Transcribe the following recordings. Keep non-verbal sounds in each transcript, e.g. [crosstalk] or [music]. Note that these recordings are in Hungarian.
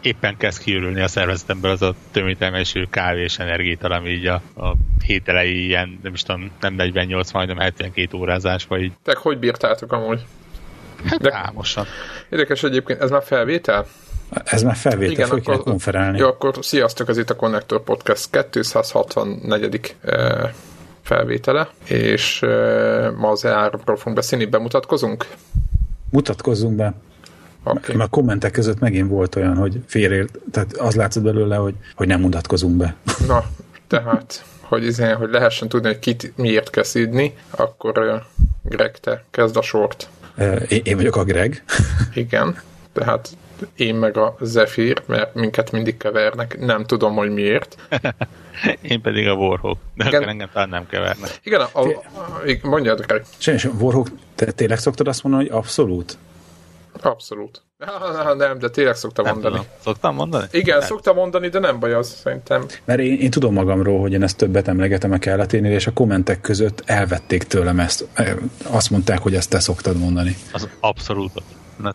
éppen kezd kiürülni a szervezetemből az a töménytermésű kávé és energiétal, ami így a, a hét elejé ilyen, nem is tudom, nem 48, majdnem 72 órázás, vagy így. Tehát hogy bírtátok amúgy? Hát De... Álmosan. Érdekes egyébként, ez már felvétel? Ez már felvétel, Igen, föl akkor, konferálni. Jó, akkor sziasztok, ez itt a Connector Podcast 264. felvétele, és ma az E3-ról fogunk beszélni, bemutatkozunk? Mutatkozzunk be. Okay. Mert a kommentek között megint volt olyan, hogy félért, tehát az látszott belőle, hogy, hogy nem mutatkozunk be. Na, tehát, hogy, izé, hogy lehessen tudni, hogy kit miért kell szídni, akkor uh, Greg, te kezd a sort. Uh, én, én vagyok a Greg. [laughs] Igen, tehát én meg a Zephyr, mert minket mindig kevernek, nem tudom, hogy miért. [laughs] én pedig a Warhawk, de Igen. engem talán nem kevernek. Igen, a, a, a, mondjad, Greg. Sajnos, Warhawk, te tényleg szoktad azt mondani, hogy abszolút? Abszolút. Nem, de tényleg szoktam nem mondani. Tudom. Szoktam mondani? Igen, nem. szoktam mondani, de nem baj az, szerintem. Mert én, én tudom magamról, hogy én ezt többet emlegetem a kelleténél, és a kommentek között elvették tőlem ezt. Azt mondták, hogy ezt te szoktad mondani. Az abszolút.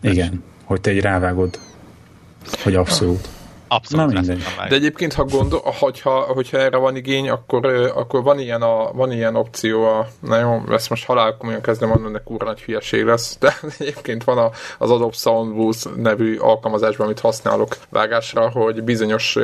Igen, hogy te egy rávágod, hogy abszolút. Abszolút. Mindegy. De egyébként, ha gondol, hogyha, hogyha erre van igény, akkor, akkor van, ilyen a, van ilyen opció, a, na jó, ezt most halálkomolyan kezdem mondani, de kurva nagy hülyeség lesz, de [laughs] egyébként van a, az Adobe Soundbooth nevű alkalmazásban, amit használok vágásra, hogy bizonyos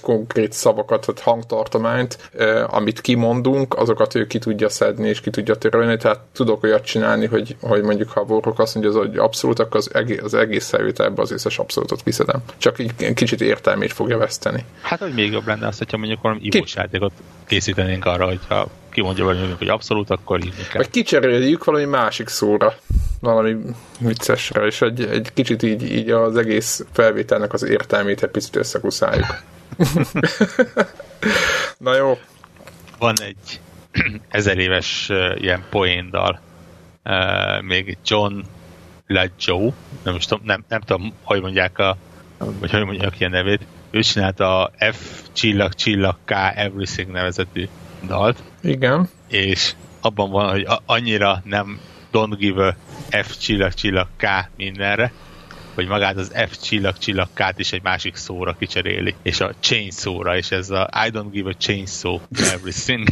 konkrét szavakat, tehát hangtartományt, amit kimondunk, azokat ő ki tudja szedni és ki tudja törölni, tehát tudok olyat csinálni, hogy, hogy mondjuk ha a Warhawk azt mondja, hogy abszolút, akkor az egész, az egész az összes abszolútot kiszedem. Csak így kicsit értelmét fogja veszteni. Hát, hogy még jobb lenne az, hogyha mondjuk valami ivós játékot készítenénk arra, hogyha kimondja velünk, hogy abszolút, akkor így kell. Vagy kicseréljük valami másik szóra, valami viccesre, és egy, egy kicsit így, így az egész felvételnek az értelmét egy picit összekuszáljuk. [laughs] Na jó. Van egy [clears throat] ezer éves uh, ilyen poéndal, uh, még John LeJoe, nem, is tudom, nem, nem tudom, hogy mondják a vagy hogy mondjak ilyen nevét, ő csinálta a F csillag csillag K Everything nevezetű dalt. Igen. És abban van, hogy annyira nem don't give a F csillag csillag K mindenre, hogy magát az F csillag csillag K-t is egy másik szóra kicseréli, és a chain szóra, és ez a I don't give a chainsaw everything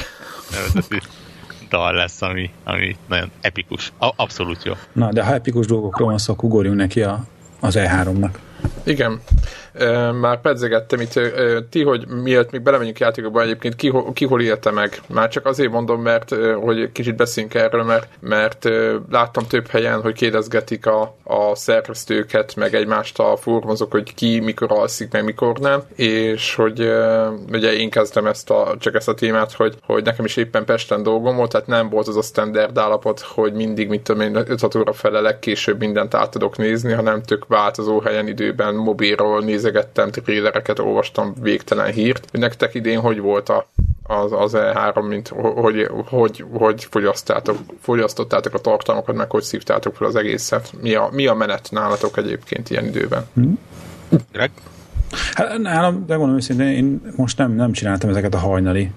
[laughs] nevezetű dal lesz, ami, ami nagyon epikus. A, abszolút jó. Na, de ha epikus dolgokról van szó, akkor ugorjunk neki a, az E3-nak. Igen. Már pedzegettem itt, ti, hogy miért még belemegyünk játékokba egyébként, ki, ki hol élte meg? Már csak azért mondom, mert hogy kicsit beszéljünk erről, mert, mert láttam több helyen, hogy kérdezgetik a, a szerkesztőket, meg egymást a fórumozok, hogy ki mikor alszik, meg mikor nem, és hogy ugye én kezdtem ezt a, csak ezt a témát, hogy, hogy nekem is éppen Pesten dolgom volt, tehát nem volt az a standard állapot, hogy mindig, mit tudom én, 5 óra fele legkésőbb mindent át tudok nézni, hanem tök változó helyen időben mobilról nézegettem, trélereket olvastam, végtelen hírt. Nektek idén hogy volt a, az, az E3, mint hogy, hogy, hogy fogyasztátok, fogyasztottátok a tartalmakat, meg hogy szívtátok fel az egészet? Mi a, mi a menet nálatok egyébként ilyen időben? Hmm. Hát nálam, de gondolom őszintén, én most nem, nem csináltam ezeket a hajnali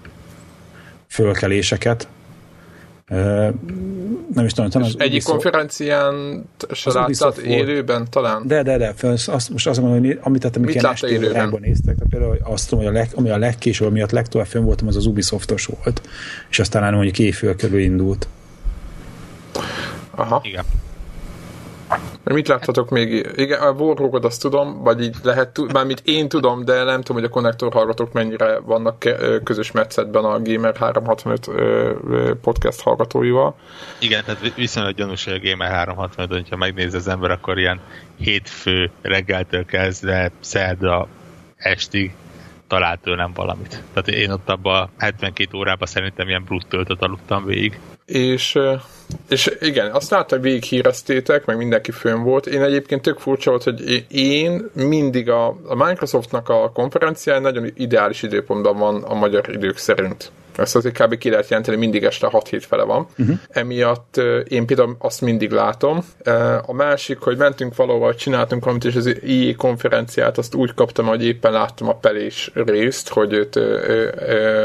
fölkeléseket, nem is tudom, talán az Egyik Ubisoft, konferencián se láttad élőben talán? De, de, de. Azt, most azt mondom, hogy amit tettem, ilyen estében néztek, tehát például azt tudom, hogy a leg, ami a legkésőbb, miatt legtovább fönn voltam, az az Ubisoftos volt. És aztán mondjuk éjfél körül indult. Aha. Igen. Mit láttatok még? Igen, a Warhawkot azt tudom, vagy így lehet, mármint én tudom, de nem tudom, hogy a konnektor hallgatók mennyire vannak közös metszetben a Gamer 365 podcast hallgatóival. Igen, tehát viszonylag gyanús, hogy a Gamer 365, hogyha megnéz az ember, akkor ilyen hétfő reggeltől kezdve szerda estig talált tőlem valamit. Tehát én ott abban 72 órában szerintem ilyen bruttöltöt aludtam végig. És, és igen, azt láttam, hogy híreztétek, meg mindenki fönn volt. Én egyébként tök furcsa volt, hogy én mindig a, a Microsoftnak a konferencián nagyon ideális időpontban van a magyar idők szerint ezt azért kb. ki lehet jelenteni, mindig este 6-7 fele van. Uh-huh. Emiatt én például azt mindig látom. A másik, hogy mentünk valahol, csináltunk valamit, és az IE konferenciát azt úgy kaptam, hogy éppen láttam a pelés részt, hogy őt,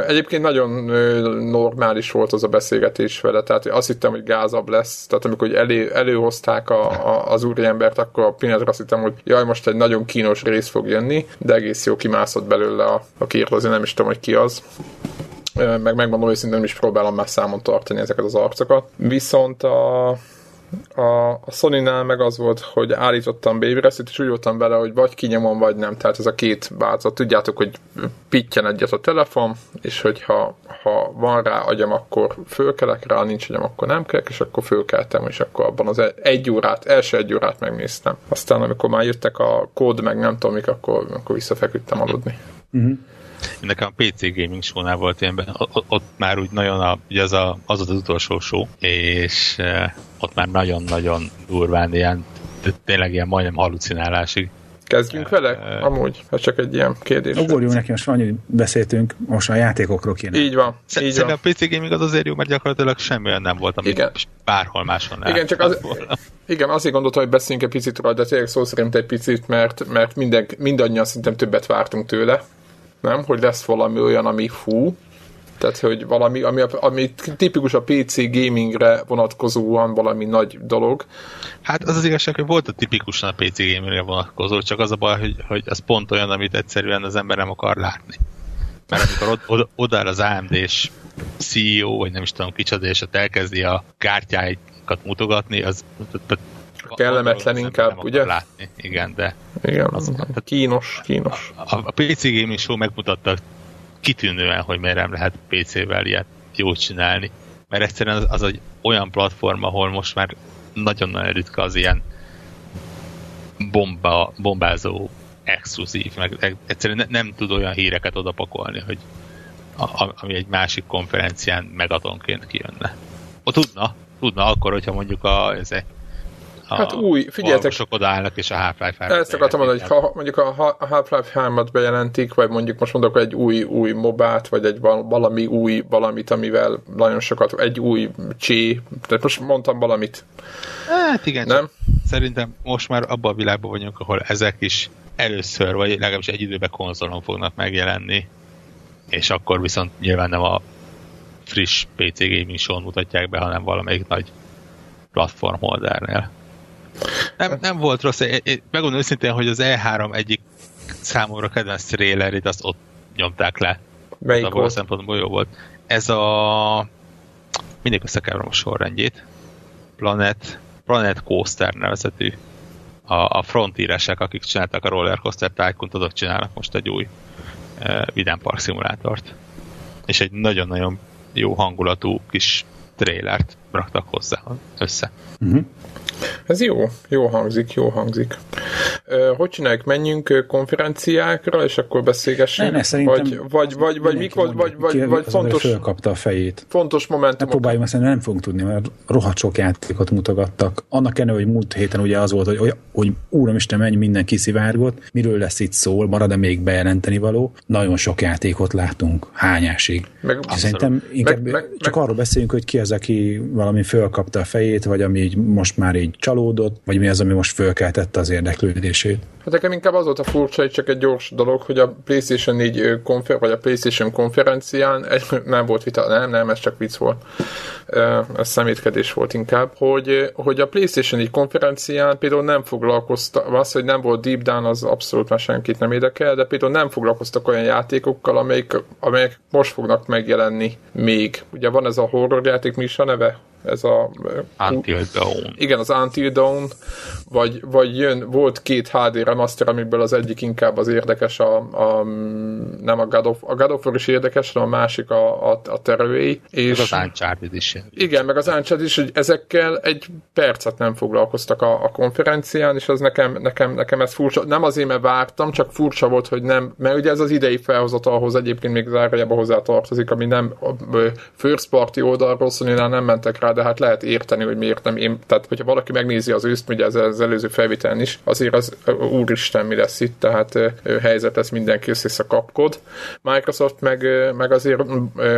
egyébként nagyon normális volt az a beszélgetés vele, tehát azt hittem, hogy gázabb lesz, tehát amikor elő, előhozták a, a, az úriembert, akkor a pillanatra azt hittem, hogy jaj, most egy nagyon kínos rész fog jönni, de egész jó kimászott belőle a, a azért nem is tudom, hogy ki az meg megmondom őszintén, nem is próbálom már számon tartani ezeket az arcokat. Viszont a, a, a Sony-nál meg az volt, hogy állítottam Baby Rest-et, és úgy voltam vele, hogy vagy kinyomom, vagy nem. Tehát ez a két változat. Tudjátok, hogy pittyen egyet a telefon, és hogyha ha van rá agyam, akkor fölkelek rá, nincs agyam, akkor nem kelek, és akkor fölkeltem, és akkor abban az egy órát, első egy órát megnéztem. Aztán, amikor már jöttek a kód, meg nem tudom mik, akkor, akkor visszafeküdtem aludni. Uh-huh. Nekem a PC Gaming show volt ilyenben, ott, már úgy nagyon a, ugye az, a, az az utolsó show, és e, ott már nagyon-nagyon durván ilyen, tényleg ilyen majdnem halucinálásig Kezdjünk vele? Uh, Amúgy, ez csak egy ilyen kérdés. Ugorjunk neki, most annyi beszéltünk, most a játékokról kéne. Így van. így van. a PC Gaming az azért jó, mert gyakorlatilag semmi olyan nem volt, amit igen. bárhol máshol nem Igen, csak az, igen, azért gondoltam, hogy beszéljünk egy picit róla, de tényleg szó szerint egy picit, mert, mert minden, mindannyian szerintem többet vártunk tőle, nem? Hogy lesz valami olyan, ami fú, tehát, hogy valami, ami, ami tipikus a PC gamingre vonatkozóan valami nagy dolog. Hát az az igazság, hogy volt a tipikusan a PC gamingre vonatkozó, csak az a baj, hogy, hogy az pont olyan, amit egyszerűen az ember nem akar látni. Mert amikor od, odáll az AMD-s CEO, vagy nem is tudom kicsoda, és ott elkezdi a kártyáikat mutogatni, az kellemetlen inkább, ugye? Látni. Igen, de... Igen, az, kínos, kínos. A, a PC Gaming Show megmutatta kitűnően, hogy miért nem lehet PC-vel ilyet jót csinálni. Mert egyszerűen az, az egy olyan platform, ahol most már nagyon-nagyon ritka az ilyen bomba, bombázó exkluzív, meg egyszerűen ne, nem tud olyan híreket odapakolni, hogy a, ami egy másik konferencián megatonként kijönne. O, tudna, tudna akkor, hogyha mondjuk a, ez egy Hát új, figyeljetek. Sok odaállnak, és a Half-Life 3 Ezt akartam mondani, hogy ha mondjuk a Half-Life 3-at bejelentik, vagy mondjuk most mondok egy új, új mobát, vagy egy valami új valamit, amivel nagyon sokat, egy új csé, tehát most mondtam valamit. Hát igen, nem? szerintem most már abban a világban vagyunk, ahol ezek is először, vagy legalábbis egy időben konzolon fognak megjelenni, és akkor viszont nyilván nem a friss PC Gaming show mutatják be, hanem valamelyik nagy platform holdernél. Nem, nem volt rossz. Én, én megmondom őszintén, hogy az E3 egyik számomra kedvenc trailerit, azt ott nyomták le. Melyik volt? A szempontból jó volt. Ez a... Mindig összekeverem a sorrendjét. Planet, Planet Coaster nevezetű. A, a frontieresek, akik csináltak a Roller Coaster tycoon azok csinálnak most egy új uh, Vidám Park szimulátort. És egy nagyon-nagyon jó hangulatú kis trailert raktak hozzá össze. Uh-huh. Ez jó, jó hangzik, jó hangzik. Hogy csináljuk, menjünk konferenciákra, és akkor beszélgessünk? Ne, ne, szerintem vagy, vagy, vagy, vagy mikor, vagy, vagy, ki, vagy fontos... Fölkapta a fejét. Fontos momentum. Ne próbáljunk, azt nem fogunk tudni, mert rohadt sok játékot mutogattak. Annak ellenére, hogy múlt héten ugye az volt, hogy, hogy úramisten, mennyi minden kiszivárgott, miről lesz itt szól, marad-e még bejelenteni való. Nagyon sok játékot látunk, hányásig. Meg, szerintem inkább meg, meg, csak meg, arról beszéljünk, hogy ki az, aki valami fölkapta a fejét, vagy ami így most már így csalódott, vagy mi az, ami most fölkeltette az érdeklődését? Hát nekem inkább az volt a furcsa, hogy csak egy gyors dolog, hogy a PlayStation 4 konfer- vagy a PlayStation konferencián, egy, nem volt vita, nem, nem, ez csak vicc volt, ez szemétkedés volt inkább, hogy, hogy a PlayStation 4 konferencián például nem foglalkoztak, az, hogy nem volt Deep Down, az abszolút már senkit nem érdekel, de például nem foglalkoztak olyan játékokkal, amelyek, amelyek most fognak megjelenni még. Ugye van ez a horror játék, mi is a neve? Ez a... Until Dawn. Igen, az Until Dawn, vagy, vagy jön, volt két HD remaster, amiből az egyik inkább az érdekes, a, a nem a God of, a God of War is érdekes, hanem a másik a, a, a terői. És meg az Uncharted is. Igen, meg az Uncharted is, hogy ezekkel egy percet nem foglalkoztak a, a konferencián, és az nekem, nekem, nekem ez furcsa. Nem azért, mert vártam, csak furcsa volt, hogy nem, mert ugye ez az idei felhozatalhoz egyébként még zárójában hozzá tartozik, ami nem first party oldalról, szóval nem mentek rá de hát lehet érteni, hogy miért nem én. Tehát, hogyha valaki megnézi az őszt, ugye az, az előző felvételen is, azért az úristen mi lesz itt, tehát helyzet ez mindenki össze kapkod. Microsoft meg, meg azért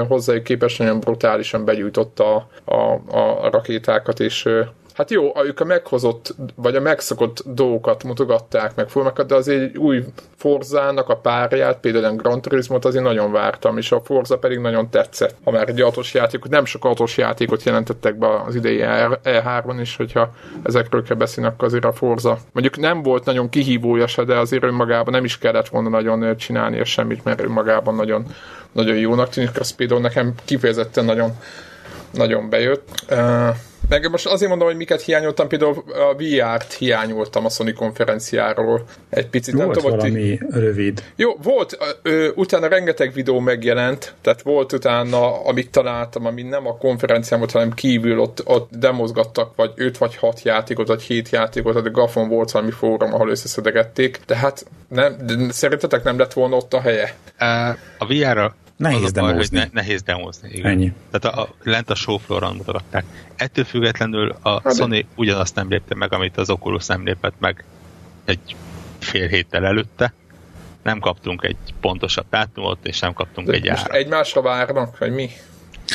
hozzájuk képest nagyon brutálisan begyújtotta a, a, a rakétákat, és Hát jó, ők a meghozott, vagy a megszokott dolgokat mutogatták meg formákat, de azért egy új Forzának a párját, például a Gran Turismo-t azért nagyon vártam, és a Forza pedig nagyon tetszett. Ha már egy autós játékot, nem sok autós játékot jelentettek be az idei E3-on is, hogyha ezekről kell beszélni, akkor azért a Forza. Mondjuk nem volt nagyon kihívója se, de azért önmagában nem is kellett volna nagyon csinálni semmit, mert önmagában nagyon, nagyon jónak tűnik. A Speedo nekem kifejezetten nagyon, nagyon bejött. Uh, meg most azért mondom, hogy miket hiányoltam, például a VR-t hiányoltam a Sony konferenciáról egy picit. Volt nem tudom, valami hogy... rövid. Jó, volt, ö, utána rengeteg videó megjelent, tehát volt utána, amit találtam, ami nem a konferencián volt, hanem kívül ott, ott demozgattak, vagy 5 vagy 6 játékot, vagy 7 játékot, tehát a Gafon volt valami fórum, ahol összeszedegették, tehát nem, de szerintetek nem lett volna ott a helye? A VR-ra Nehéz az baj, hogy ne, nehéz demozni. Igen. Ennyi. Tehát a, a, lent a showflooron mutogatták. Ettől függetlenül a hát Sony ugyanazt nem lépte meg, amit az Oculus nem lépett meg egy fél héttel előtte. Nem kaptunk egy pontosabb dátumot, és nem kaptunk De egy árat. Egymásra várnak, vagy mi?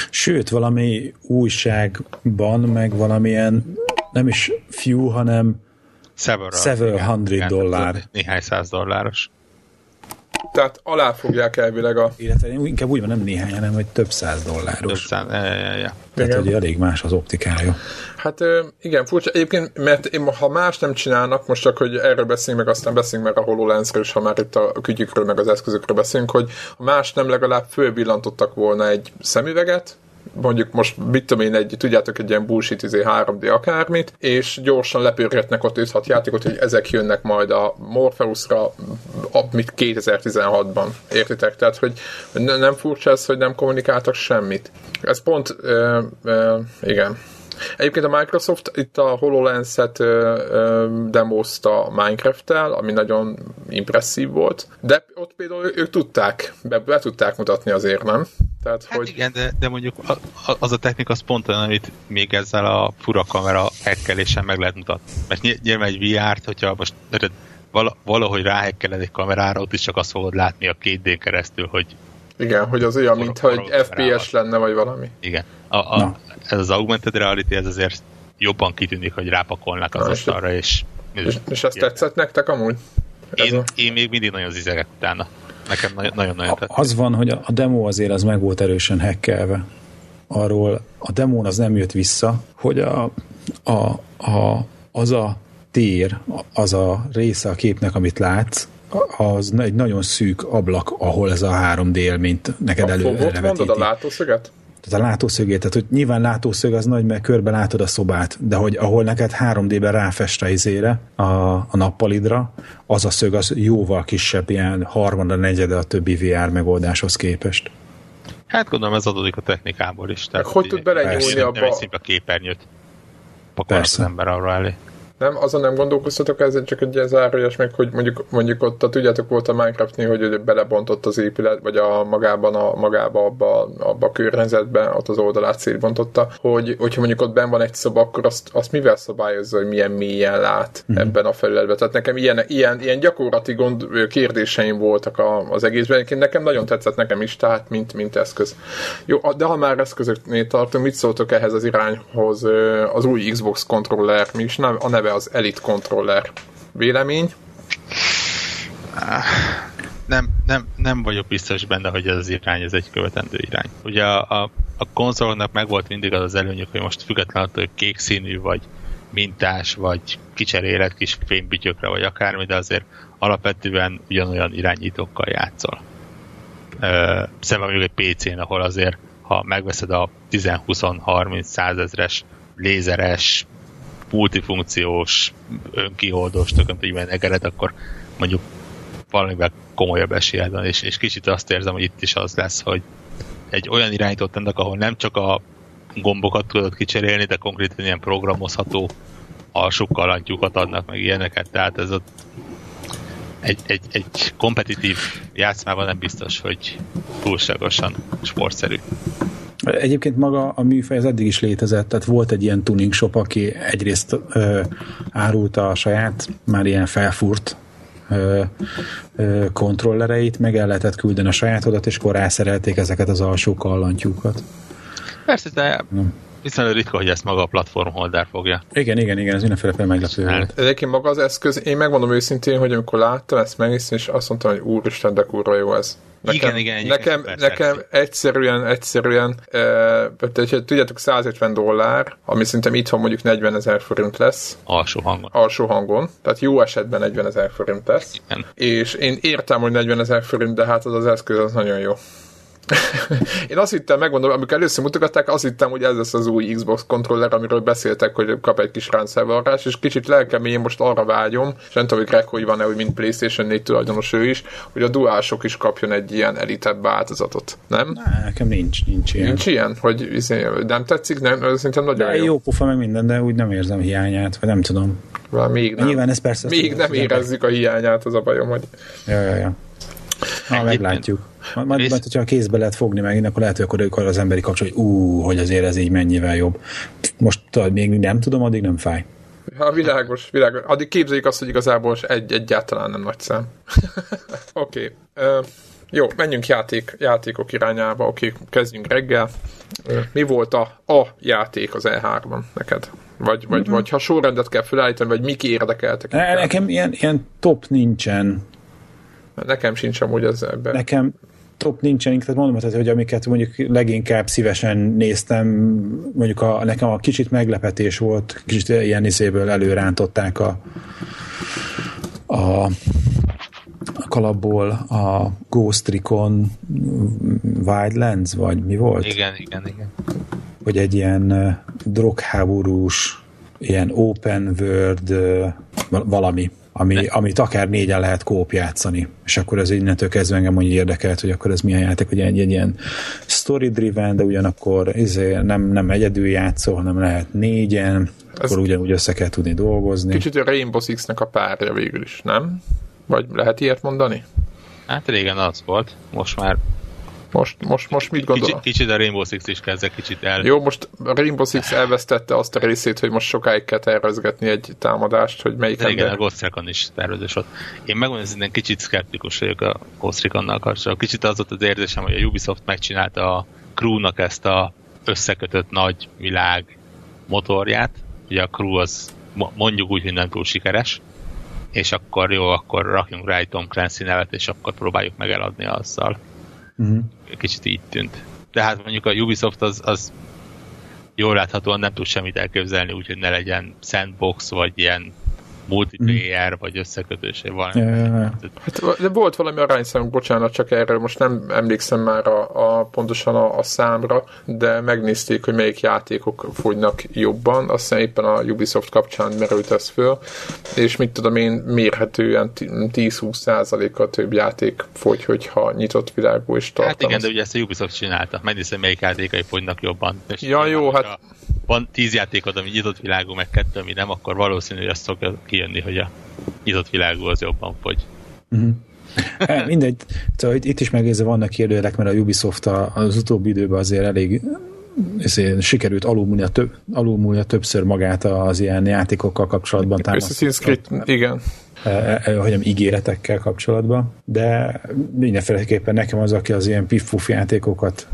Sőt, valami újságban, meg valamilyen nem is few, hanem several, several hundred dollár. Néhány száz dolláros tehát alá fogják elvileg a... Illetve inkább úgy van, nem néhány, hanem hogy több száz dolláros. Több száz, ja, ja, ja. Tehát, hogy elég más az optikája. Hát igen, furcsa. Egyébként, mert én, ha más nem csinálnak, most csak, hogy erről beszélünk, meg aztán beszélünk meg a HoloLensről, és ha már itt a kütyükről, meg az eszközökről beszélünk, hogy ha más nem legalább fölvillantottak volna egy szemüveget, mondjuk most mit tudom én, egy, tudjátok, egy ilyen bullshit izé 3D akármit, és gyorsan lepörgetnek ott 5-6 játékot, hogy ezek jönnek majd a Morpheusra, mit 2016-ban, értitek? Tehát, hogy nem furcsa ez, hogy nem kommunikáltak semmit. Ez pont, ö, ö, igen. Egyébként a Microsoft itt a HoloLens-et demozta Minecraft-tel, ami nagyon impresszív volt, de ott például ők tudták, be, be tudták mutatni azért, nem? Tehát, hát hogy... igen, de, de mondjuk az a technika az pont olyan, amit még ezzel a fura kamera hekkelésen meg lehet mutatni. Mert nyilván egy VR-t, hogyha most valahogy ráhekkeled egy kamerára, ott is csak azt fogod látni a 2D keresztül, hogy igen, hogy az olyan, mintha egy FPS lenne, vagy valami. Igen. A, a, ez az augmented reality, ez azért jobban kitűnik, hogy rápakolnak az asztalra, és... És, és ezt tetszett nektek amúgy? Én, a... én még mindig nagyon zizegek utána. Nekem nagyon-nagyon tetszett. Az van, hogy a demo azért az meg volt erősen hekkelve. Arról a demón az nem jött vissza, hogy a, a, a, az a tér, az a része a képnek, amit látsz, az egy nagyon szűk ablak, ahol ez a 3D élményt neked elő Ott mondod a látószöget? Tehát a látószögét, tehát hogy nyilván látószög az nagy, mert körbe látod a szobát, de hogy ahol neked 3D-ben ráfest a izére, a, a nappalidra, az a szög az jóval kisebb, ilyen harmada, negyede a többi VR megoldáshoz képest. Hát gondolom ez adódik a technikából is. Tehát hogy tud belenyúlni abba? Nem egy a képernyőt pakol az ember arra elé. Nem, azon nem gondolkoztatok, ez csak egy zárójas meg, hogy mondjuk, mondjuk ott, a, tudjátok, volt a Minecraftnél, hogy hogy belebontott az épület, vagy a magában, a, magába abba, abba a környezetben, ott az oldalát szétbontotta, hogy hogyha mondjuk ott ben van egy szoba, akkor azt, azt mivel szabályozza, hogy milyen mélyen lát mm-hmm. ebben a felületben. Tehát nekem ilyen, ilyen, ilyen gyakorlati gond, kérdéseim voltak a, az egészben. Egyébként nekem nagyon tetszett nekem is, tehát mint, mint eszköz. Jó, de ha már eszközöknél tartunk, mit szóltok ehhez az irányhoz az új Xbox controller, mi is a neve az Elite Controller. Vélemény? Nem, nem, nem vagyok biztos benne, hogy ez az irány, ez egy követendő irány. Ugye a, a, a konzolnak meg volt mindig az az előnyük, hogy most függetlenül attól, hogy kék színű, vagy mintás, vagy kicserélet kis fénybütyökre, vagy akármi, de azért alapvetően ugyanolyan irányítókkal játszol. Szemben mondjuk egy PC-n, ahol azért, ha megveszed a 10-20-30 ezres lézeres multifunkciós, önkihordós, tököntögyben egered, akkor mondjuk valamivel komolyabb esélyed van, és, és kicsit azt érzem, hogy itt is az lesz, hogy egy olyan irányítót tennek, ahol nem csak a gombokat tudod kicserélni, de konkrétan ilyen programozható alsó kalandjukat adnak, meg ilyeneket, tehát ez a egy, egy, egy kompetitív játszmában nem biztos, hogy túlságosan sportszerű. Egyébként maga a műfaj az eddig is létezett, tehát volt egy ilyen tuning shop, aki egyrészt ö, árulta a saját, már ilyen felfúrt ö, ö, kontrollereit, meg el lehetett küldeni a sajátodat, és akkor rászerelték ezeket az alsó kallantyúkat. Persze, de viszonylag ritka, hogy ezt maga a platform holder fogja. Igen, igen, igen, ez mindenféle meglepő volt. Egyébként maga az eszköz, én megmondom őszintén, hogy amikor láttam ezt megnézni, és azt mondtam, hogy úristen, de kurva jó ez. Nekem, igen, igen. Nekem, nekem egyszerűen, egyszerűen, e, tudjátok, 150 dollár, ami szerintem itthon mondjuk 40 ezer forint lesz. Alsó hangon. Alsó hangon. Tehát jó esetben 40 ezer forint lesz. Igen. És én értem, hogy 40 ezer forint, de hát az az eszköz az nagyon jó. Én azt hittem, megmondom, amikor először mutogatták, azt hittem, hogy ez lesz az új Xbox kontroller, amiről beszéltek, hogy kap egy kis ráncfelvarrás, és kicsit lelkem én most arra vágyom, és nem tudom, hogy Greg, hogy van-e, hogy mint PlayStation 4 tulajdonos ő is, hogy a duások is kapjon egy ilyen elitebb változatot, nem? Na, nekem nincs, nincs ilyen. Nincs ilyen? Hogy izé, nem tetszik? Nem, szerintem nagyon de jó. jó pofa meg minden, de úgy nem érzem hiányát, vagy nem tudom. még nem. Nyilván ez persze... Még nem érezzük a hiányát, az a bajom, hogy... Ja, ja, ja. Na, meglátjuk. Majd, majd, majd, hogyha a kézbe lehet fogni meg, akkor lehet, hogy akkor, akkor az emberi kapcsol, hogy ú, hogy azért ez így mennyivel jobb. Most tudod, még nem tudom, addig nem fáj. Ha világos, világos. Addig képzeljük azt, hogy igazából egy, egyáltalán nem nagy szám. [laughs] Oké. okay. Uh, jó, menjünk játék, játékok irányába. Oké, okay, kezdjünk reggel. Uh, mi volt a, a játék az E3-ban neked? Vagy, vagy, mm-hmm. vagy ha sorrendet kell felállítani, vagy mik érdekeltek? Ne, nekem ilyen, ilyen top nincsen. Nekem sincs amúgy az ebben. Nekem top nincsen, tehát mondom, tehát, hogy amiket mondjuk leginkább szívesen néztem, mondjuk a, nekem a kicsit meglepetés volt, kicsit ilyen izéből előrántották a, a a kalapból a Ghost Recon Wildlands, vagy mi volt? Igen, igen, igen. Hogy egy ilyen drogháborús, ilyen open world valami ami, amit akár négyen lehet kóp játszani. És akkor ez innentől kezdve engem hogy érdekelt, hogy akkor ez milyen játék, hogy egy, egy ilyen story-driven, de ugyanakkor izé nem, nem egyedül játszol, hanem lehet négyen, ez akkor ugyanúgy össze kell tudni dolgozni. Kicsit a Rainbow Six-nek a párja végül is, nem? Vagy lehet ilyet mondani? Hát régen az volt, most már most, most, most mit gondol? Kicsit, kicsit a Rainbow Six is kezdve kicsit el. Jó, most a Rainbow Six elvesztette azt a részét, hogy most sokáig kell tervezgetni egy támadást, hogy melyik ember... Igen, a Ghost Recon is tervezés ott. Én megmondom, hogy én kicsit szkeptikus vagyok a Ghost Reconnal kapcsolatban. Kicsit az volt az érzésem, hogy a Ubisoft megcsinálta a crew-nak ezt a összekötött nagy világ motorját. Ugye a crew az mondjuk úgy, hogy nem túl sikeres, és akkor jó, akkor rakjunk rá egy Tom Clancy nevet, és akkor próbáljuk meg eladni azzal. Uh-huh. Kicsit így tűnt. De hát mondjuk a Ubisoft az, az jól láthatóan nem tud semmit elképzelni, úgyhogy ne legyen sandbox, vagy ilyen multiplayer, mm. vagy összekötőse van. Yeah. Hát, de volt valami arányszám, bocsánat, csak erről most nem emlékszem már a, a pontosan a, a számra, de megnézték, hogy melyik játékok fogynak jobban, azt hiszem éppen a Ubisoft kapcsán merült ez föl, és mit tudom én, mérhetően 10-20 százalékkal több játék fogy, hogyha nyitott világú és tartalmaz. Hát igen, de ugye ezt a Ubisoft csinálta. Megnézem, melyik játékai fogynak jobban. És ja, jó, hát van tíz játékod, ami nyitott világú, meg kettő, ami nem, akkor valószínű, hogy azt szokja kijönni, hogy a nyitott világú az jobban fogy. Uh-huh. mindegy, szóval itt, is megérzve vannak kérdőjelek, mert a Ubisoft az utóbbi időben azért elég ezért sikerült alulmúlnia, több, alulmúlnia többször magát az ilyen játékokkal kapcsolatban. Assassin's Creed, igen. hogy nem ígéretekkel kapcsolatban, de mindenféleképpen nekem az, aki az ilyen piff játékokat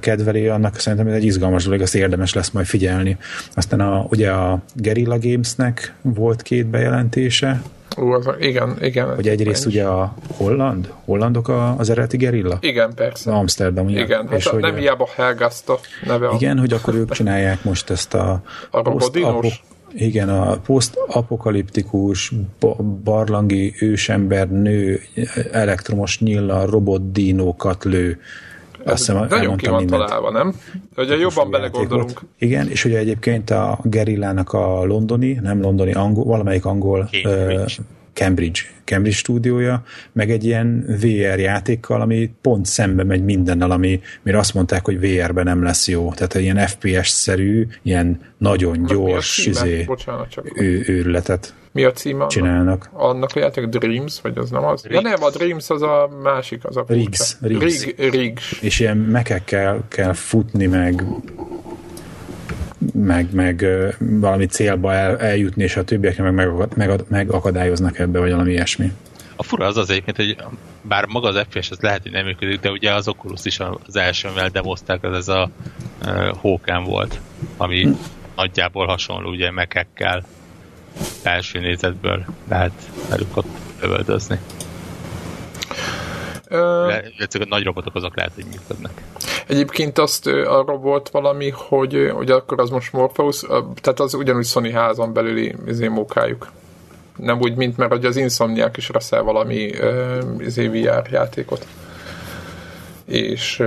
kedveli, annak szerintem ez egy izgalmas dolog, azt érdemes lesz majd figyelni. Aztán a, ugye a Guerrilla Gamesnek volt két bejelentése, Ú, az, igen, igen. Hogy egyrészt ugye a holland, hollandok a, az eredeti gerilla? Igen, persze. Amsterdam, ugye? Igen, hát és hát hogy nem hiába Helgasta neve. Igen, hogy akkor ők csinálják most ezt a... [laughs] A robodinos? Igen, a posztapokaliptikus barlangi ősember nő elektromos nyilla robotdínókat lő azt hiszem, nagyon ki van mindent. találva, nem? Hogyha jobban belegondolunk. Igen, és ugye egyébként a gerillának a londoni, nem londoni, angol, valamelyik angol Cambridge, Cambridge, Cambridge stúdiója, meg egy ilyen VR játékkal, ami pont szembe megy mindennel, ami, mire azt mondták, hogy VR-ben nem lesz jó. Tehát egy ilyen FPS-szerű, ilyen nagyon gyors izé, Bocsánat, csak. ő, őrületet Mi a címe? csinálnak. Annak a játék Dreams, vagy az nem az? Ja nem, a Dreams az a másik, az a Riggs. Riggs. Rig, Riggs. És ilyen mekekkel kell futni, meg meg, meg valami célba el, eljutni, és a többiek meg, meg, meg, megakadályoznak ebbe, vagy valami ilyesmi. A fura az az egyébként, hogy bár maga az FPS az lehet, hogy nem működik, de ugye az Oculus is az első, amivel demozták, az ez a uh, Hókán volt, ami Hm. nagyjából hasonló, ugye mekekkel első nézetből lehet velük ott lövöldözni. Ö, Le, a nagy robotok azok lehet, hogy működnek. Egyébként azt arról volt valami, hogy, hogy akkor az most Morpheus, tehát az ugyanúgy Sony házon belüli izé, mókájuk. Nem úgy, mint mert hogy az Insomniac is reszel valami ö, izé VR játékot. És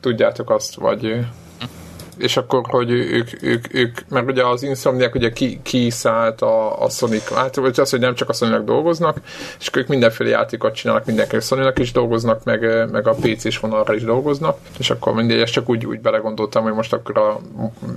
tudjátok azt, vagy és akkor, hogy ők, ők, ők mert ugye az Insomniac ugye ki, a, a Sonic, hát vagy az, hogy nem csak a sony dolgoznak, és ők mindenféle játékot csinálnak, mindenki sony is dolgoznak, meg, meg a PC-s vonalra is dolgoznak, és akkor mindegy, ezt csak úgy, úgy belegondoltam, hogy most akkor a,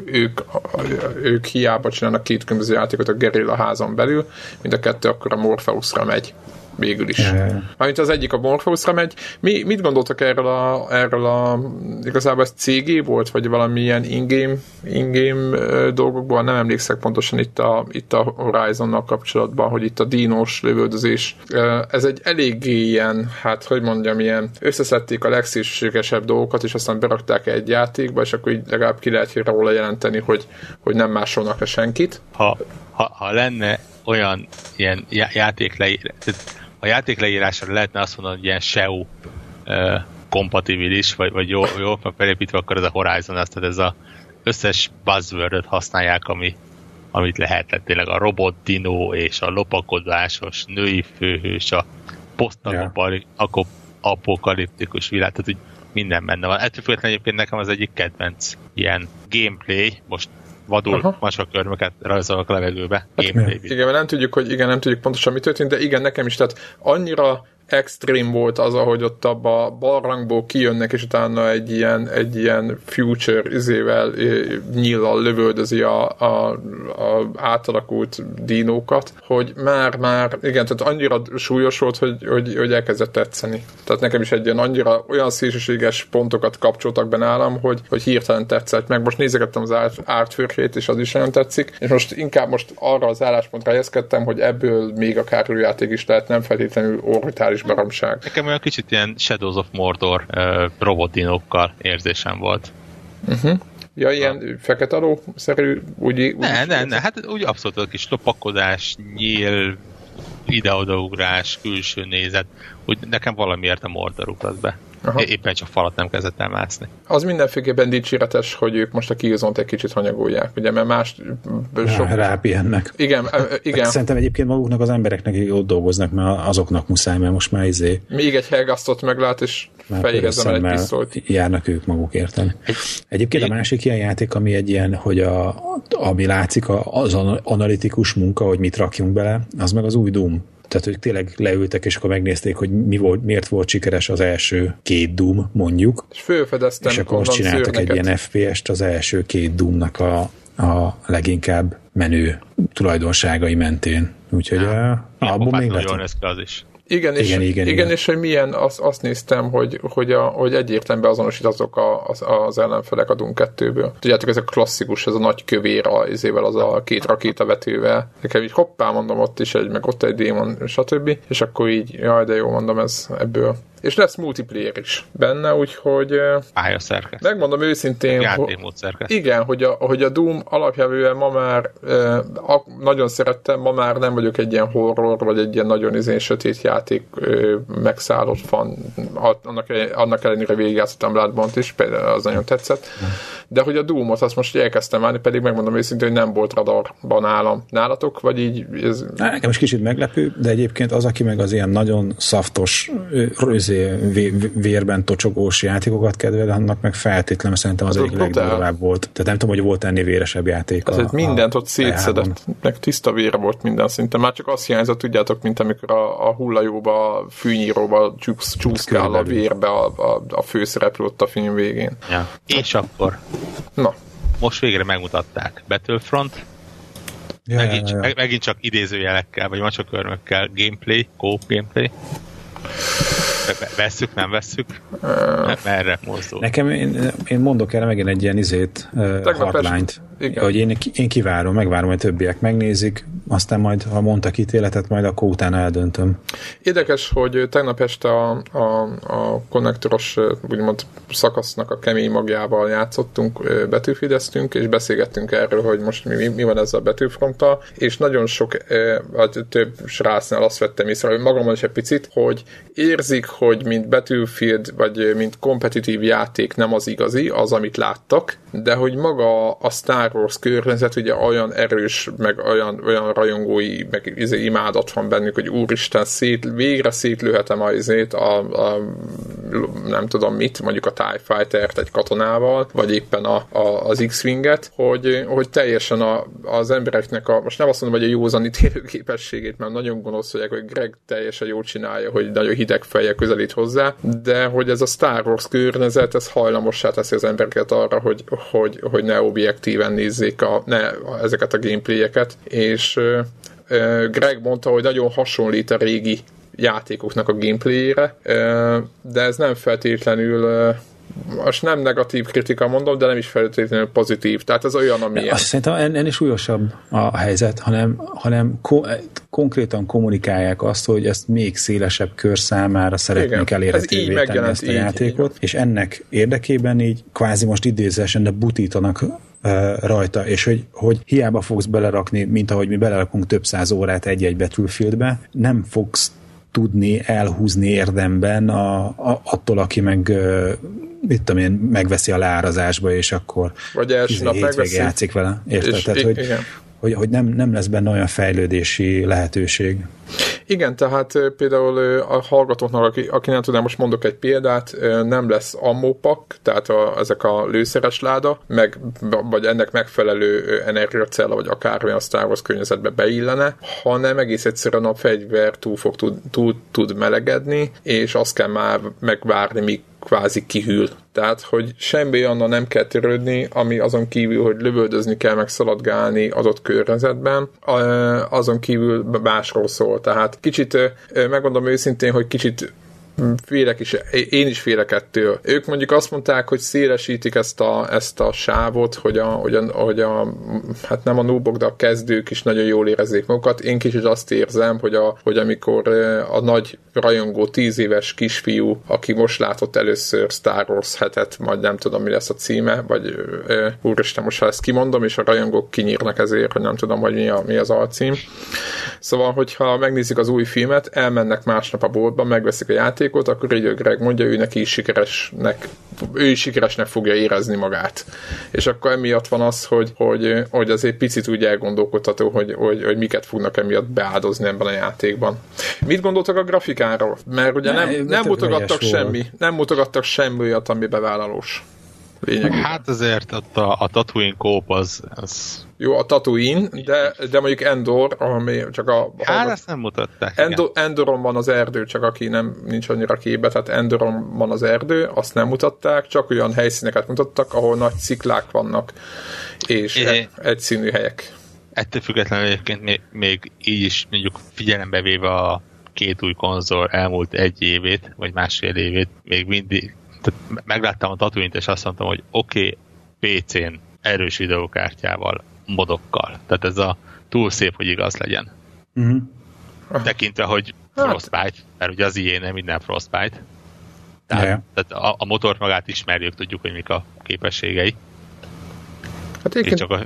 ők, a, ők hiába csinálnak két különböző játékot a Guerrilla házon belül, mind a kettő akkor a Morpheusra megy végül is. Amint az egyik a Morpheusra megy. Mi, mit gondoltak erről a, erről a igazából ez CG volt, vagy valamilyen in-game, in-game dolgokból, nem emlékszek pontosan itt a, itt a Horizonnal kapcsolatban, hogy itt a dínos lövöldözés. Ez egy eléggé ilyen, hát hogy mondjam, ilyen összeszedték a legszélsőségesebb dolgokat, és aztán berakták egy játékba, és akkor így legalább ki lehet róla jelenteni, hogy, hogy nem másolnak le senkit. Ha, ha, ha lenne olyan ilyen já- játékleírás, a játékleírásra lehetne azt mondani, hogy ilyen SEO kompatibilis, vagy, vagy jó, jó meg felépítve, akkor ez a Horizon, azt, tehát ez a összes buzzword használják, ami, amit lehet, tehát tényleg a robot dino és a lopakodásos női főhős, a posztapokaliptikus világ, tehát úgy minden benne van. Ettől függetlenül egyébként nekem az egyik kedvenc ilyen gameplay, most vadul Aha. macskakörmöket rajzolok a levegőbe. miért? Gameplay Igen, mert nem tudjuk, hogy igen, nem tudjuk pontosan mi történt, de igen, nekem is, tehát annyira extrém volt az, ahogy ott abba a barlangból kijönnek, és utána egy ilyen, egy ilyen future izével, nyíllal lövöldözi a, a, a átalakult dinókat, hogy már-már, igen, tehát annyira súlyos volt, hogy, hogy, hogy elkezdett tetszeni. Tehát nekem is egy ilyen annyira olyan szélsőséges pontokat kapcsoltak be nálam, hogy, hogy hirtelen tetszett. Meg most nézegettem az árt, ártfőrkét, és az is nagyon tetszik, és most inkább most arra az álláspontra helyezkedtem, hogy ebből még akár játék is lehet, nem feltétlenül orbitális baromság. Nekem olyan kicsit ilyen Shadows of Mordor uh, robotdinókkal érzésem volt. Ja, ilyen fekete aló-szerű, úgy, úgy Ne, ne, ne, hát úgy abszolút a kis lopakodás, nyíl, ide-odaugrás, külső nézet, úgy nekem valamiért a Mordor utaz be. Aha. É- Éppen csak falat nem kezdett el mászni. Az mindenféleképpen dicséretes, hogy ők most a killzone egy kicsit hanyagolják, ugye, mert más sok... Rá, rápihennek. Igen, ö, igen. Szerintem egyébként maguknak az embereknek akik ott dolgoznak, mert azoknak muszáj, mert most már izé Még egy helgasztot meglát, és fejéhez egy pisztolyt. járnak ők maguk érteni. Egyébként a másik ilyen játék, ami egy ilyen, hogy a, ami látszik, a- az an- analitikus munka, hogy mit rakjunk bele, az meg az új Doom. Tehát, hogy tényleg leültek, és akkor megnézték, hogy mi volt, miért volt sikeres az első két Doom, mondjuk, És fölfedeztem és akkor most csináltak egy ilyen FPS-t az első két Doomnak a, a leginkább menő tulajdonságai mentén. Úgyhogy a, Milyen abból még néz ki az is. Igen, és, Igen, igen, igen, és hogy milyen, azt, azt néztem, hogy, hogy, a, hogy egyértelműen beazonosítatok a, az, az ellenfelek a Doom 2-ből. Tudjátok, ez a klasszikus, ez a nagy kövér a, izével, az a két rakétavetővel. Nekem így hoppá mondom, ott is egy, meg ott egy démon, stb. És akkor így, jaj, de jó mondom, ez ebből. És lesz multiplayer is benne, úgyhogy eh, Pályaszerkeszt. megmondom őszintén, ho- Játékmód szerkeszt. igen, hogy a, hogy a Doom alapjávően ma már e, a, nagyon szerettem, ma már nem vagyok egy ilyen horror, vagy egy ilyen nagyon izén sötét játék e, megszállott fan. Annak, annak ellenére végigjátszottam Bloodborne-t is, például az nagyon tetszett. De hogy a Doom-ot azt most elkezdtem várni, pedig megmondom őszintén, hogy nem volt radarban nálam. Nálatok, vagy így? Ez... Nekem is kicsit meglepő, de egyébként az, aki meg az ilyen nagyon szaftos, vérben tocsogós játékokat kedvel, annak meg feltétlenül szerintem az, az egyik legdurvább volt. Tehát nem tudom, hogy volt ennél véresebb játék. Az, a, mindent ott szétszedett, meg tiszta vére volt minden szinte. Már csak azt hiányzott, tudjátok, mint amikor a, a hullajóba, fűnyíróba csúsz, csúszkál a vérbe a, a, a főszereplő ott a film végén. Ja. És akkor? Na. Most végre megmutatták. Battlefront, Ja, megint, ja, ja. Meg, megint csak idézőjelekkel, vagy macsakörmökkel gameplay, co gameplay. Vesszük, nem vesszük? Merre mozdul? Nekem, én, én mondok erre megint egy ilyen izét, hotline-t, hogy én, én kivárom, megvárom, hogy többiek megnézik, aztán majd, ha mondtak ítéletet, majd akkor utána eldöntöm. Érdekes, hogy tegnap este a, a, a konnektoros úgymond szakasznak a kemény magjával játszottunk, betűfideztünk, és beszélgettünk erről, hogy most mi, mi van ezzel a betűfronttal, és nagyon sok, vagy több srácnál azt vettem észre, hogy magamon is egy picit, hogy érzik, hogy mint Battlefield, vagy mint kompetitív játék nem az igazi, az, amit láttak, de hogy maga a Star Wars környezet ugye olyan erős, meg olyan, olyan rajongói, meg izé, imádat van bennük, hogy úristen, szét, végre szétlőhetem a, izét, a, a, nem tudom mit, mondjuk a TIE Fighter-t egy katonával, vagy éppen a, a, az X-Winget, hogy, hogy teljesen a, az embereknek a, most nem azt mondom, hogy a józan ítélő mert nagyon gonoszolják, hogy Greg teljesen jól csinálja, hogy nagyon hideg fejjel közelít hozzá, de hogy ez a Star Wars környezet, ez hajlamossá teszi az embereket arra, hogy, hogy, hogy ne objektíven nézzék a, ne, ezeket a gameplayeket, és Greg mondta, hogy nagyon hasonlít a régi játékoknak a gameplayére, de ez nem feltétlenül most nem negatív kritika mondom, de nem is feltétlenül pozitív. Tehát ez olyan, ami... Azt szerintem ennél súlyosabb a helyzet, hanem, hanem ko- konkrétan kommunikálják azt, hogy ezt még szélesebb kör számára szeretnék elérhetővé tenni ezt a így, játékot, így. és ennek érdekében így kvázi most idézősen, de butítanak rajta, és hogy, hogy hiába fogsz belerakni, mint ahogy mi belerakunk több száz órát egy-egy Battlefieldbe, nem fogsz tudni elhúzni érdemben a, a, attól, aki meg mit tudom én, megveszi a leárazásba, és akkor vagy első nap megveszi. játszik vele. Érted? És, Tehát, hogy, igen hogy, hogy nem, nem lesz benne olyan fejlődési lehetőség. Igen, tehát például a hallgatóknak, aki, aki nem tudom, most mondok egy példát, nem lesz ammópak, tehát a, ezek a lőszeres láda, meg, vagy ennek megfelelő energiacella, vagy akármilyen a Star Wars környezetbe beillene, hanem egész egyszerűen a fegyver túl fog tud, túl tud melegedni, és azt kell már megvárni, míg kvázi kihűl. Tehát, hogy semmi anna nem kell törődni, ami azon kívül, hogy lövöldözni kell, meg szaladgálni adott környezetben, azon kívül másról szól. Tehát kicsit, megmondom őszintén, hogy kicsit félek is, én is félek ettől. Ők mondjuk azt mondták, hogy szélesítik ezt a, ezt a sávot, hogy a, hogy, a, hogy a, hát nem a núbok, de a kezdők is nagyon jól érezzék magukat. Én kicsit azt érzem, hogy, a, hogy amikor a nagy rajongó tíz éves kisfiú, aki most látott először Star Wars hetet, majd nem tudom mi lesz a címe, vagy úristen, most ha ezt kimondom, és a rajongók kinyírnak ezért, hogy nem tudom, hogy mi, a, mi az alcím. Szóval, hogyha megnézik az új filmet, elmennek másnap a boltba, megveszik a játékot, játékot, akkor így Greg mondja, ő neki is sikeresnek, ő is sikeresnek fogja érezni magát. És akkor emiatt van az, hogy, hogy, hogy azért picit úgy elgondolkodható, hogy, hogy, hogy miket fognak emiatt beáldozni ebben a játékban. Mit gondoltak a grafikáról? Mert ugye ne, nem, nem mutogattak semmi, nem mutogattak semmi olyat, ami bevállalós lényegében. Hát azért ott a, a Tatooine kóp az, az... Jó, a Tatooine, de, de mondjuk Endor, ami csak a... Hát ezt nem mutatták. Endor, Endoron van az erdő, csak aki nem nincs annyira képbe, tehát Endoron van az erdő, azt nem mutatták, csak olyan helyszíneket mutattak, ahol nagy sziklák vannak, és é. egyszínű helyek. Ettől függetlenül egyébként még, még így is mondjuk figyelembe véve a két új konzol elmúlt egy évét, vagy másfél évét, még mindig tehát megláttam a tatooine és azt mondtam, hogy oké, okay, PC-n erős videókártyával, modokkal. Tehát ez a túl szép, hogy igaz legyen. Uh-huh. Tekintve, hogy hát. Frostbite, mert ugye az ilyen nem minden Frostbite. Tehát, yeah. tehát a, a motort magát ismerjük, tudjuk, hogy mik a képességei. Hát egyébként... csak a...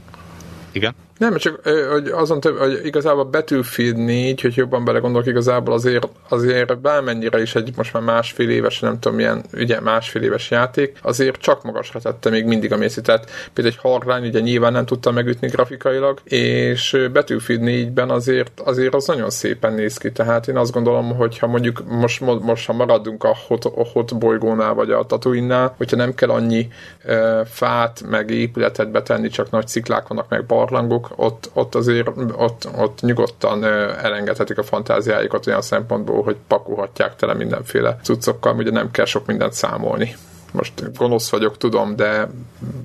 Igen? Nem, csak hogy azon több, hogy igazából Battlefield 4, hogy jobban belegondolok, igazából azért, azért bármennyire is egy most már másfél éves, nem tudom milyen, ugye másfél éves játék, azért csak magasra tette még mindig a mészit. Tehát például egy Hardline ugye nyilván nem tudta megütni grafikailag, és Battlefield 4-ben azért, azért az nagyon szépen néz ki. Tehát én azt gondolom, hogy ha mondjuk most, most ha maradunk a hot, a hot bolygónál, vagy a Tatooine-nál, hogyha nem kell annyi uh, fát, meg épületet betenni, csak nagy sziklák vannak, meg barlangok, ott, ott azért ott, ott nyugodtan elengedhetik a fantáziájukat olyan szempontból, hogy pakolhatják tele mindenféle cuccokkal, ugye nem kell sok mindent számolni most gonosz vagyok, tudom, de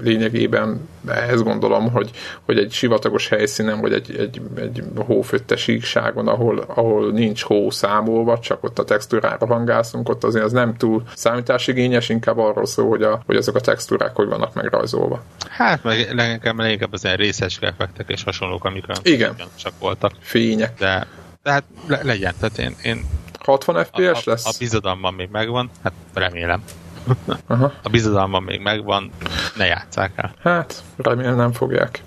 lényegében ehhez gondolom, hogy, hogy egy sivatagos helyszínen, vagy egy, egy, egy hófötte síkságon, ahol, ahol nincs hó számolva, csak ott a textúrára hangászunk, ott azért az nem túl számításigényes, inkább arról szól, hogy, a, hogy azok a textúrák hogy vannak megrajzolva. Hát, meg leginkább, leginkább az ilyen részes effektek és hasonlók, amik Igen. csak voltak. Fények. De, de hát le, legyen, tehát én, én 60 FPS a, a, lesz? A bizodalmam még megvan, hát remélem. Aha. A bizodalmam még megvan, ne játsszák el. Hát, remélem nem fogják.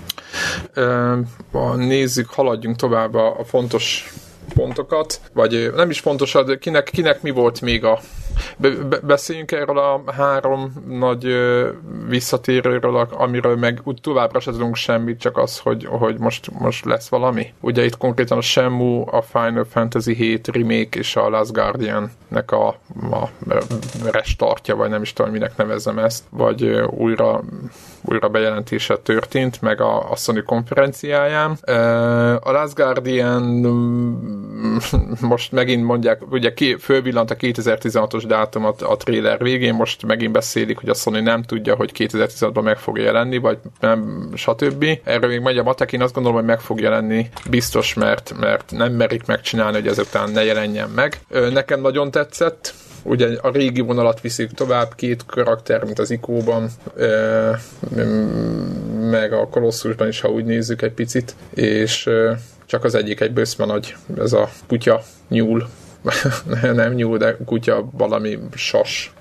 Nézzük, haladjunk tovább a fontos pontokat, vagy nem is fontos, de kinek, kinek mi volt még a be, be, beszéljünk erről a három nagy ö, visszatérőről, amiről meg úgy továbbra se tudunk semmit, csak az, hogy, hogy most, most lesz valami. Ugye itt konkrétan a Shenmue, a Final Fantasy 7 remake és a Last Guardian-nek a, a restartja, vagy nem is tudom, minek nevezem ezt, vagy újra újra bejelentése történt, meg a, a Sony konferenciáján. A Last Guardian mm, [laughs] most megint mondják, ugye ki, fölvillant a 2016-os dátum a, a trailer végén, most megint beszélik, hogy a Sony nem tudja, hogy 2016-ban meg fog jelenni, vagy nem, stb. Erről még megy a matek, én azt gondolom, hogy meg fog jelenni, biztos, mert, mert nem merik megcsinálni, hogy ezután ne jelenjen meg. Nekem nagyon tetszett, ugye a régi vonalat viszik tovább, két karakter, mint az Ikóban, meg a Kolosszusban is, ha úgy nézzük egy picit, és csak az egyik egy bőszme nagy, ez a kutya nyúl, [laughs] nem nyúl, de kutya valami sas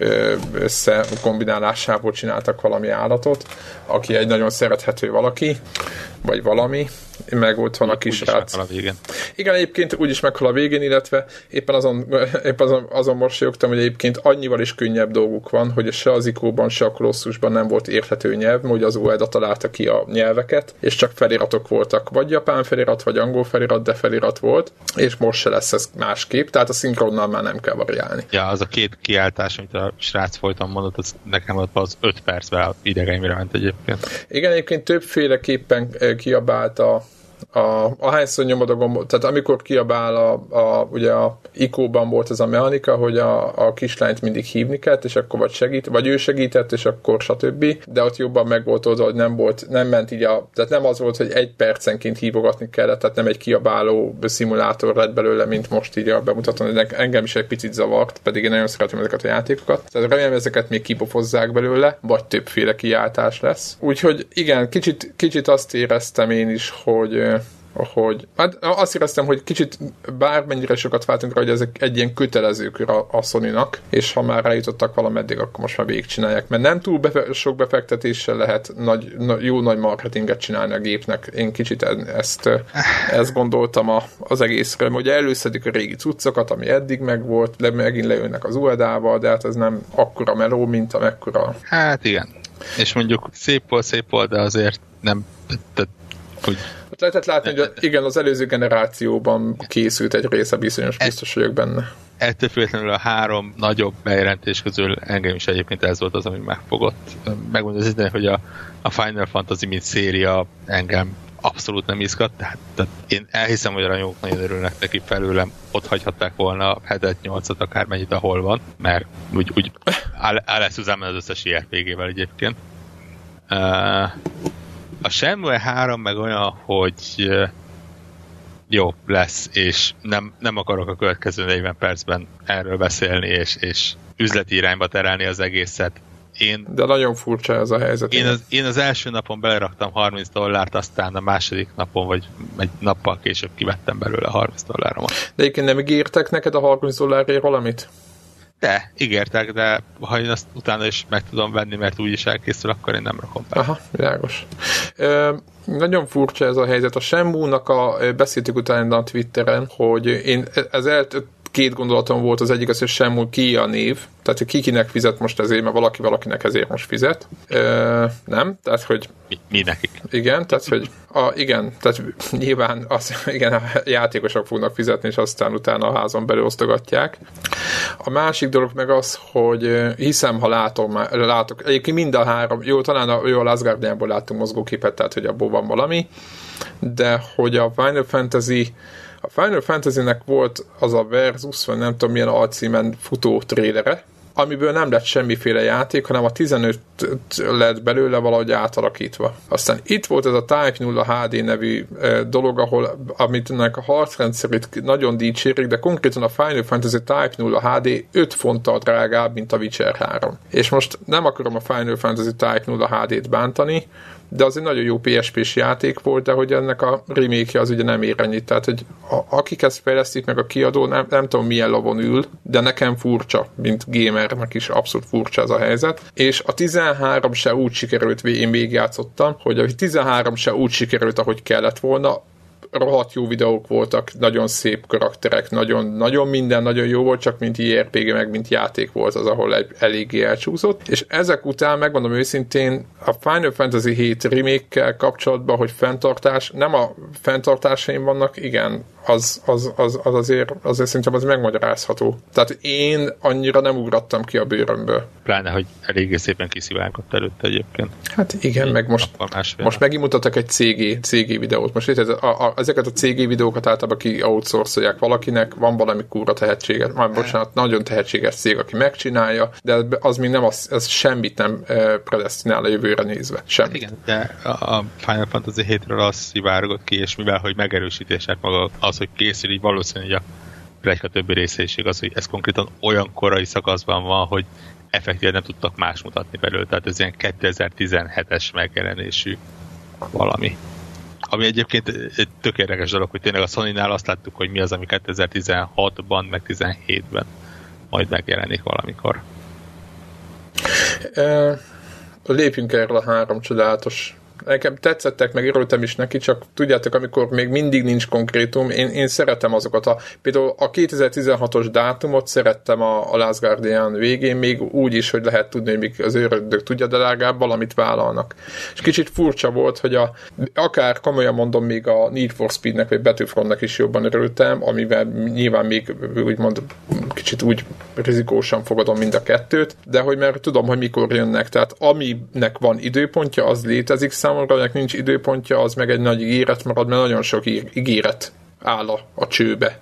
összekombinálásából csináltak valami állatot, aki egy nagyon szerethető valaki, vagy valami, meg ott van a kis rác. a végén. Igen, egyébként úgyis meghal a végén, illetve éppen azon, [laughs] éppen azon, azon mosolyogtam, hogy egyébként annyival is könnyebb dolguk van, hogy se az ikóban, se a kolosszusban nem volt érthető nyelv, hogy az UEDA találta ki a nyelveket, és csak feliratok voltak, vagy japán felirat, vagy angol felirat, de felirat volt, és most se lesz ez másképp, tehát a szinkronnal már nem kell variálni. Ja, az a két kiáltás, amit a srác folyton mondott, az nekem ott az öt percben idegeimre ment egyébként. Igen, egyébként többféleképpen kiabált a a, ahányszor nyomod a gombot, tehát amikor kiabál a, a ugye a ikóban volt ez a mechanika, hogy a, a kislányt mindig hívni kellett, és akkor vagy segít, vagy ő segített, és akkor stb. De ott jobban meg volt oda, hogy nem volt, nem ment így a, tehát nem az volt, hogy egy percenként hívogatni kellett, tehát nem egy kiabáló szimulátor lett belőle, mint most így a bemutatón, de engem is egy picit zavart, pedig én nagyon szeretem ezeket a játékokat. Tehát remélem ezeket még kipofozzák belőle, vagy többféle kiáltás lesz. Úgyhogy igen, kicsit, kicsit azt éreztem én is, hogy hogy hát azt éreztem, hogy kicsit bármennyire sokat váltunk rá, hogy ezek egy ilyen kötelező kör a, a sony és ha már eljutottak valameddig, akkor most már végigcsinálják, mert nem túl befe- sok befektetéssel lehet nagy, na, jó nagy marketinget csinálni a gépnek. Én kicsit ezt, ezt gondoltam a, az egészről, hogy előszedik a régi cuccokat, ami eddig megvolt, le, megint leülnek az UED-val, de hát ez nem akkora meló, mint amekkora. Hát igen. És mondjuk szép volt, szép volt, de azért nem hogy Hát lehetett látni, hogy igen, az előző generációban készült egy része bizonyos, biztos vagyok benne. Ettől függetlenül a három nagyobb bejelentés közül engem is egyébként ez volt az, ami megfogott. Megmondom az idején, hogy a, a Final Fantasy mint széria engem abszolút nem izgat, tehát, tehát én elhiszem, hogy a rajongók nagyon örülnek neki felőlem, ott hagyhatták volna a 7 8 akármennyit, ahol van, mert úgy, úgy áll, áll lesz az összes IRPG-vel egyébként. Uh, a Shenmue 3 meg olyan, hogy jó lesz, és nem, nem akarok a következő 40 percben erről beszélni, és, és üzleti irányba terelni az egészet. Én, De nagyon furcsa ez a helyzet. Én az, én az első napon beleraktam 30 dollárt, aztán a második napon, vagy egy nappal később kivettem belőle 30 dolláromat. De egyébként nem ígértek neked a 30 dollárért valamit? De, ígértek, de ha én azt utána is meg tudom venni, mert úgyis elkészül, akkor én nem rakom be. Aha, világos. Ö, nagyon furcsa ez a helyzet. A Shenmue-nak a beszéltük utána a Twitteren, hogy én ez két gondolatom volt, az egyik az, hogy sem ki a név, tehát hogy ki kinek fizet most ezért, mert valaki valakinek ezért most fizet. Ö, nem? Tehát, hogy... Mi, mi nekik? Igen, tehát, hogy a, igen, tehát nyilván az, igen, a játékosok fognak fizetni, és aztán utána a házon belül osztogatják. A másik dolog meg az, hogy hiszem, ha látom, látok, egyébként mind a három, jó, talán a, jó, a Last láttunk mozgóképet, tehát hogy abból van valami, de hogy a Final Fantasy a Final Fantasy-nek volt az a Versus, vagy nem tudom milyen alcímen futó trélere, amiből nem lett semmiféle játék, hanem a 15 lett belőle valahogy átalakítva. Aztán itt volt ez a Type 0 HD nevű dolog, ahol amit ennek a harcrendszerét nagyon dicsérik, de konkrétan a Final Fantasy Type 0 HD 5 fonttal drágább, mint a Witcher 3. És most nem akarom a Final Fantasy Type 0 HD-t bántani, de az egy nagyon jó PSP-s játék volt, de hogy ennek a remake az ugye nem ér ennyit, tehát hogy a, akik ezt fejlesztik meg a kiadó, nem, nem tudom milyen lovon ül, de nekem furcsa, mint gamernek is abszolút furcsa ez a helyzet, és a 13 se úgy sikerült, én még játszottam, hogy a 13 se úgy sikerült, ahogy kellett volna, rohadt jó videók voltak, nagyon szép karakterek, nagyon, nagyon minden nagyon jó volt, csak mint IRPG, meg mint játék volt az, ahol egy, eléggé elcsúszott. És ezek után, megmondom őszintén, a Final Fantasy 7 remake kapcsolatban, hogy fenntartás, nem a fenntartásaim vannak, igen, az, az, az, az azért, azért szerintem az megmagyarázható. Tehát én annyira nem ugrattam ki a bőrömből. Pláne, hogy eléggé szépen kisziválgott előtte egyébként. Hát igen, meg most, most megint mutattak egy CG, CG videót. Most érted, a, a, ezeket a CG videókat általában ki outsourcolják valakinek, van valami kúra tehetséget, már bocsánat, nagyon tehetséges cég, aki megcsinálja, de az még nem az, ez semmit nem e, predestinál a jövőre nézve. Semmit. Igen, de a Final Fantasy 7-ről az szivárgott ki, és mivel, hogy megerősítések maga az az, hogy készül, így valószínűleg a plegyka többi része is igaz, hogy ez konkrétan olyan korai szakaszban van, hogy effektíve nem tudtak más mutatni belőle, tehát ez ilyen 2017-es megjelenésű valami. Ami egyébként egy tök dolog, hogy tényleg a Sony-nál azt láttuk, hogy mi az, ami 2016-ban, meg 2017-ben majd megjelenik valamikor. Uh, lépjünk erről a három csodálatos nekem tetszettek, meg örültem is neki, csak tudjátok, amikor még mindig nincs konkrétum, én, én szeretem azokat a, például a 2016-os dátumot szerettem a, a Last Guardian végén, még úgy is, hogy lehet tudni, hogy még az őrödök tudja, de legalább valamit vállalnak. És kicsit furcsa volt, hogy a, akár komolyan mondom, még a Need for Speednek vagy Battlefrontnak is jobban örültem, amivel nyilván még úgymond kicsit úgy rizikósan fogadom mind a kettőt, de hogy mert tudom, hogy mikor jönnek, tehát aminek van időpontja, az létezik, számomra, hogy nincs időpontja, az meg egy nagy ígéret marad, mert nagyon sok ígéret áll a, a csőbe.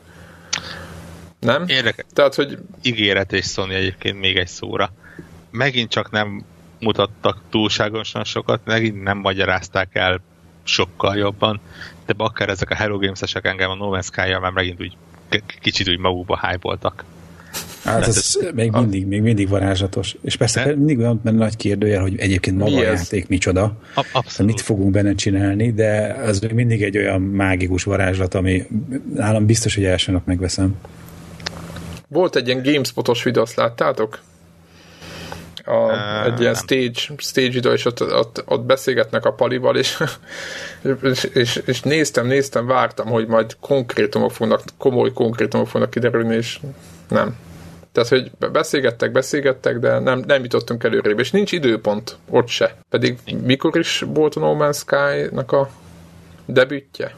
Nem? Érdekes. Tehát, hogy... Ígéret és Sony egyébként még egy szóra. Megint csak nem mutattak túlságosan sokat, megint nem magyarázták el sokkal jobban, de akár ezek a Hello Games-esek engem a No Man's Sky-jal már megint úgy kicsit úgy magukba hype-oltak. Hát ez, ez még mindig, még mindig varázslatos. És persze de? mindig olyan benne nagy kérdőjel, hogy egyébként maga Mi a játék micsoda. Abszolút. Mit fogunk benne csinálni, de ez még mindig egy olyan mágikus varázslat, ami nálam biztos, hogy első nap megveszem. Volt egy ilyen GameSpot-os videó, azt láttátok? A, uh, egy ilyen stage, stage idő, és ott, ott, ott beszélgetnek a palival, és, és, és, és, néztem, néztem, vártam, hogy majd konkrétumok fognak, komoly konkrétumok fognak kiderülni, és nem. Tehát, hogy beszélgettek, beszélgettek, de nem, nem jutottunk előrébb, és nincs időpont ott se. Pedig mikor is volt a No Man's Sky-nak a debütje?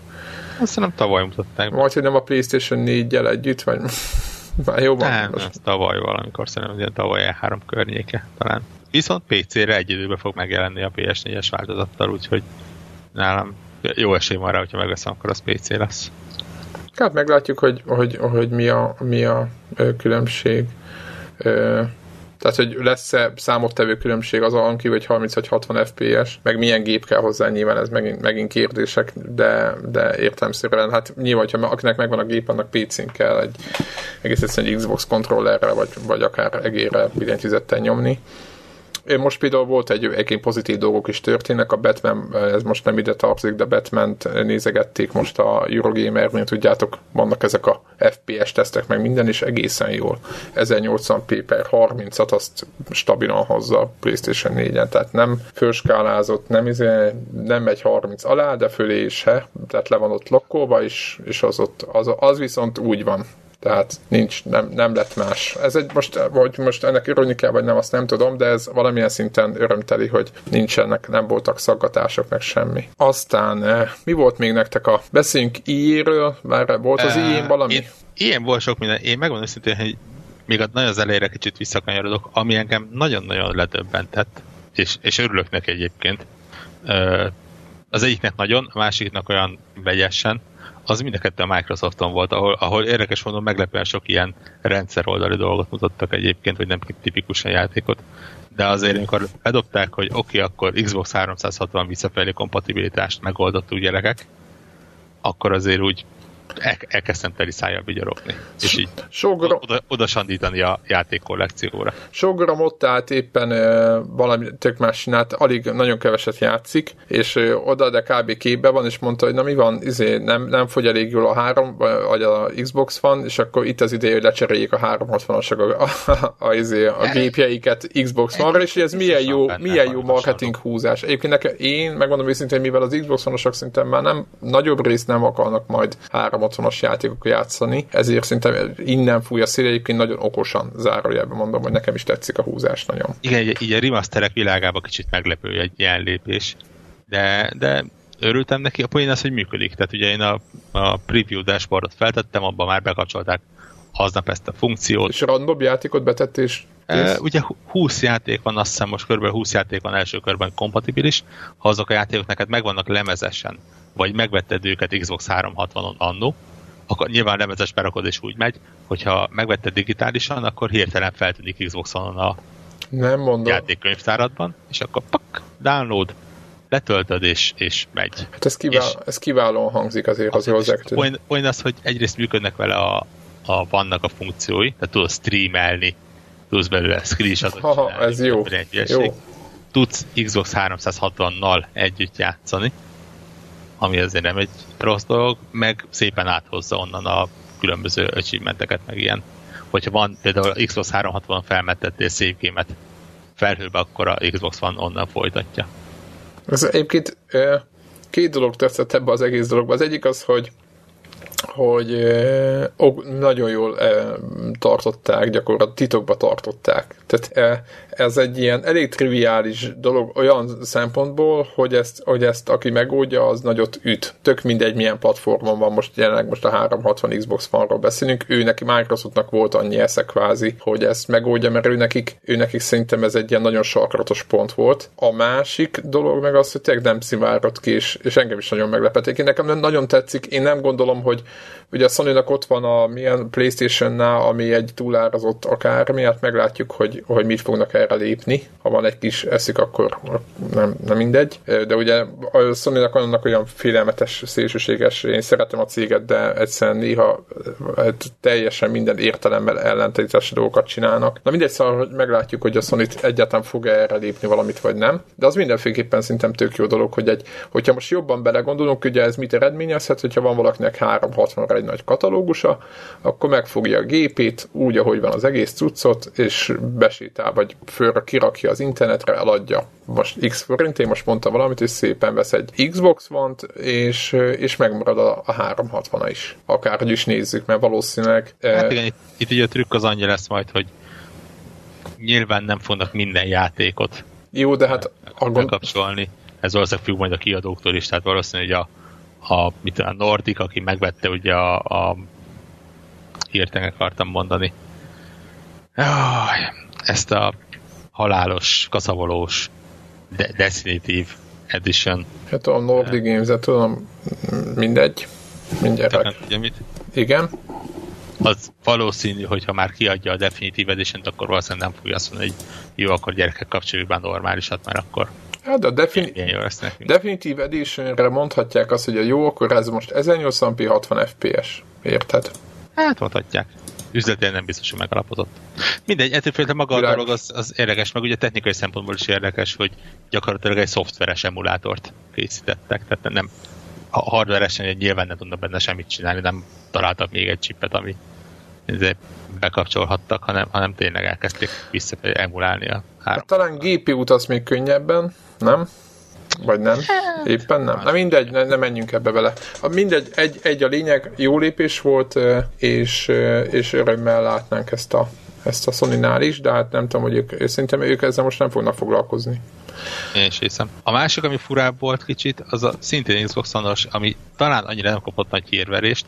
Azt nem tavaly mutatták. Vagy, hogy nem a PlayStation 4-jel együtt, vagy [laughs] már jó van. Nem, most. tavaly valamikor, szerintem ilyen tavaly E3 környéke talán. Viszont PC-re egy időben fog megjelenni a PS4-es változattal, úgyhogy nálam jó esély van rá, hogyha megveszem, akkor az PC lesz. Hát meglátjuk, hogy, hogy, hogy mi, a, mi a különbség. Tehát, hogy lesz-e számottevő különbség az alon kívül, hogy 30 vagy 60 FPS, meg milyen gép kell hozzá, nyilván ez megint, megint kérdések, de, de értelmszerűen, hát nyilván, ha akinek megvan a gép, annak PC-n kell egy egész egyszerűen egy Xbox kontrollerrel, vagy, vagy akár egérrel billentyűzettel nyomni. Én most például volt egy egyébként pozitív dolgok is történnek, a Batman, ez most nem ide tartozik, de batman nézegették most a Eurogamer, mint tudjátok, vannak ezek a FPS tesztek, meg minden is egészen jól. 1080p per 30-at azt stabilan hozza a PlayStation 4-en, tehát nem főskálázott, nem, izé, nem megy 30 alá, de fölé is he, tehát le van ott lokkolva, és, és az, ott, az, az viszont úgy van, tehát nincs, nem, nem lett más. Ez egy most, hogy most ennek örülni kell, vagy nem, azt nem tudom, de ez valamilyen szinten örömteli, hogy nincsenek, nem voltak szaggatások, meg semmi. Aztán eh, mi volt még nektek a... Beszéljünk IE-ről, már volt az IE valami? Én, ilyen volt sok minden. Én megmondom szintén, hogy még a nagyon az elejére kicsit visszakanyarodok, ami engem nagyon-nagyon ledöbbentett, és, és örülök neki egyébként. Az egyiknek nagyon, a másiknak olyan vegyesen, az mind a kettő a Microsofton volt, ahol, ahol érdekes mondom, meglepően sok ilyen rendszer-oldali dolgot mutattak egyébként, vagy nem tipikusan játékot. De azért, amikor bedobták, hogy oké, okay, akkor Xbox 360 visszafelé kompatibilitást megoldott úgy gyerekek, akkor azért úgy el, elkezdtem teli szájjal vigyorogni. És így Sogra... oda, oda sandítani a játék kollekcióra. Sogram ott állt éppen uh, valami tök más csinált, alig nagyon keveset játszik, és uh, oda de kb. képbe van, és mondta, hogy na mi van, izé, nem, nem fogy elég jól a három, vagy a Xbox van, és akkor itt az ideje, hogy lecseréljék a 360-asok a, a, a, izé, a gépjeiket Xbox van és ez milyen jó, milyen jó marketing húzás. Egyébként nekem, én megmondom őszintén, mivel az Xbox One-osok szinten már nem, nagyobb részt nem akarnak majd 360-as játékok játszani, ezért szerintem innen fúj a szél, egyébként nagyon okosan zárójelben mondom, hogy nekem is tetszik a húzás nagyon. Igen, így, így a remasterek világába kicsit meglepő egy ilyen lépés, de, de örültem neki, a poén az, hogy működik. Tehát ugye én a, a preview dashboardot feltettem, abban már bekapcsolták aznap ezt a funkciót. És random játékot betett és E, ugye 20 játék van, azt hiszem most kb. 20 játék van első körben kompatibilis. Ha azok a játékok neked megvannak lemezesen, vagy megvetted őket Xbox 360-on annó, akkor nyilván lemezes berakod és úgy megy, hogyha megvetted digitálisan, akkor hirtelen feltűnik Xbox-on a nem mondom. játékkönyvtáradban, és akkor pak, download, letöltöd és, és megy. Hát ez, kivál, és ez kiválóan hangzik azért az hozzá. Olyan az, hogy egyrészt működnek vele a, a, vannak a funkciói, tehát tudod streamelni, tudsz belőle screenshotot Haha, ez jó. jó. Tudsz Xbox 360-nal együtt játszani, ami azért nem egy rossz dolog, meg szépen áthozza onnan a különböző achievementeket, meg ilyen. Hogyha van például Xbox 360 felmettettél save game-et felhőbe, akkor a Xbox van onnan folytatja. Ez egyébként két dolog tetszett ebbe az egész dologba. Az egyik az, hogy hogy nagyon jól tartották, gyakorlatilag titokba tartották. Tehát ez egy ilyen elég triviális dolog olyan szempontból, hogy ezt, hogy ezt aki megoldja, az nagyot üt. Tök mindegy, milyen platformon van most jelenleg most a 360 Xbox One-ról beszélünk. Ő neki Microsoftnak volt annyi esze kvázi, hogy ezt megoldja, mert ő nekik, ő nekik szerintem ez egy ilyen nagyon sarkaratos pont volt. A másik dolog meg az, hogy tényleg nem szivárott ki, és, és engem is nagyon meglepették. Én nekem nagyon tetszik, én nem gondolom, hogy Ugye a sony ott van a milyen Playstation-nál, ami egy túlárazott akármi, hát meglátjuk, hogy, hogy mit fognak erre lépni. Ha van egy kis eszik, akkor nem, nem mindegy. De ugye a sony annak olyan félelmetes, szélsőséges, én szeretem a céget, de egyszerűen néha hát teljesen minden értelemmel ellentétes dolgokat csinálnak. Na mindegy, szóval hogy meglátjuk, hogy a sony egyáltalán fog erre lépni valamit, vagy nem. De az mindenféleképpen szerintem tök jó dolog, hogy egy, hogyha most jobban belegondolunk, ugye ez mit eredményezhet, hogyha van valakinek 360 egy nagy katalógusa, akkor megfogja a gépét, úgy, ahogy van az egész cuccot, és besétál, vagy fölre kirakja az internetre, eladja. Most x forint, én most mondtam valamit, és szépen vesz egy Xbox One-t, és, és megmarad a, a 360 is. Akárhogy is nézzük, mert valószínűleg... Hát eh, igen, itt, itt ugye a trükk az annyi lesz majd, hogy nyilván nem fognak minden játékot jó, de hát a gond... kapcsolni. Ez valószínűleg függ majd a kiadóktól is, tehát valószínűleg hogy a a, mit a Nordic, aki megvette ugye a, a hirtelen akartam mondani. Ezt a halálos, kaszavolós de- Definitive Edition. Hát a Nordic Games-et tudom, mindegy. Mindjárt. Ugye mit? Igen. Az valószínű, hogy ha már kiadja a Definitive Edition-t, akkor valószínűleg nem fogja azt mondani, hogy jó, akkor gyerekek kapcsoljuk be normálisat, mert akkor Hát a defini- ilyen nekünk. Definitive Editionre mondhatják azt, hogy a jó, akkor ez most 1080p 60 fps. Érted? Hát mondhatják. üzletén nem biztos, hogy megalapozott. Mindegy, ettől félre maga a dolog az, az érdekes, meg ugye technikai szempontból is érdekes, hogy gyakorlatilag egy szoftveres emulátort készítettek, tehát nem a hardveresen nyilván nem tudnak benne semmit csinálni, nem találtak még egy chipet, ami bekapcsolhattak, hanem, hanem tényleg elkezdték visszafelé emulálni a három. Hát, talán GPU-t az még könnyebben, nem? Vagy nem? Éppen nem? Na mindegy, ne, ne menjünk ebbe bele. A mindegy, egy, egy a lényeg, jó lépés volt, és, és örömmel látnánk ezt a, ezt a Sony-nál is, de hát nem tudom, hogy ők, szerintem ők ezzel most nem fognak foglalkozni. Én is hiszem. A másik, ami furább volt kicsit, az a szintén Xbox one ami talán annyira nem kapott nagy hírverést,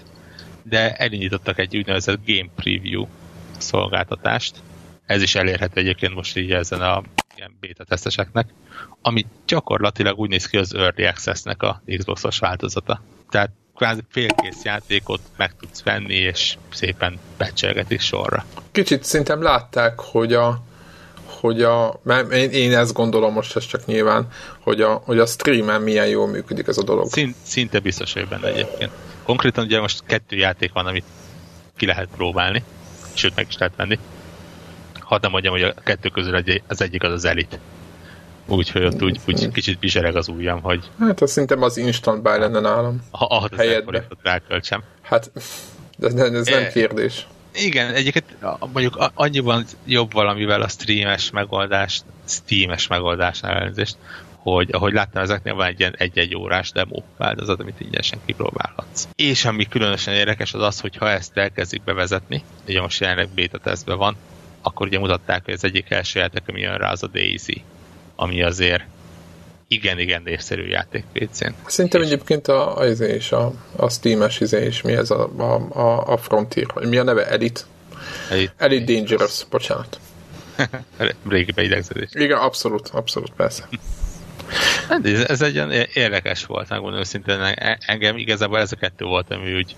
de elindítottak egy úgynevezett Game Preview szolgáltatást. Ez is elérhető egyébként most így ezen a ilyen beta teszteseknek, ami gyakorlatilag úgy néz ki az Early Access-nek a Xbox-os változata. Tehát kvázi félkész játékot meg tudsz venni, és szépen becselgetik sorra. Kicsit szerintem látták, hogy a, hogy a, mert én, én ezt gondolom most, ez csak nyilván, hogy a, hogy a streamen milyen jól működik ez a dolog. Szint, szinte biztos, hogy benne egyébként. Konkrétan ugye most kettő játék van, amit ki lehet próbálni, sőt meg is lehet venni. Hadd nem mondjam, hogy a kettő közül az egyik az az elit. Úgyhogy ott úgy, úgy kicsit bizsereg az ujjam, hogy... Hát azt szerintem az instant buy lenne nálam. Ha, ha helyedbe. ráköltsem. Hát, de, de ez nem kérdés. Igen, egyébként mondjuk annyiban jobb valamivel a streames megoldás, steames megoldás ellenőrzést, hogy ahogy láttam, ezeknél van egy ilyen egy-egy órás demo változat, amit ingyenesen kipróbálhatsz. És ami különösen érdekes az az, hogy ha ezt elkezdik bevezetni, ugye most jelenleg beta tesztben van, akkor ugye mutatták, hogy az egyik első játék, ami jön rá, az a Daisy, ami azért igen-igen népszerű játék PC-n. Szerintem és... egyébként a, a, izé is, a, a Steam-es izé is, mi ez a, a, a, a Frontier, mi a neve? Elite? Elite, Elite Dangerous, bocsánat. [laughs] Régi beidegződés. Igen, abszolút, abszolút, persze. [laughs] Hát ez, ez egy olyan érdekes volt, megmondom őszintén, engem igazából ez a kettő volt, ami úgy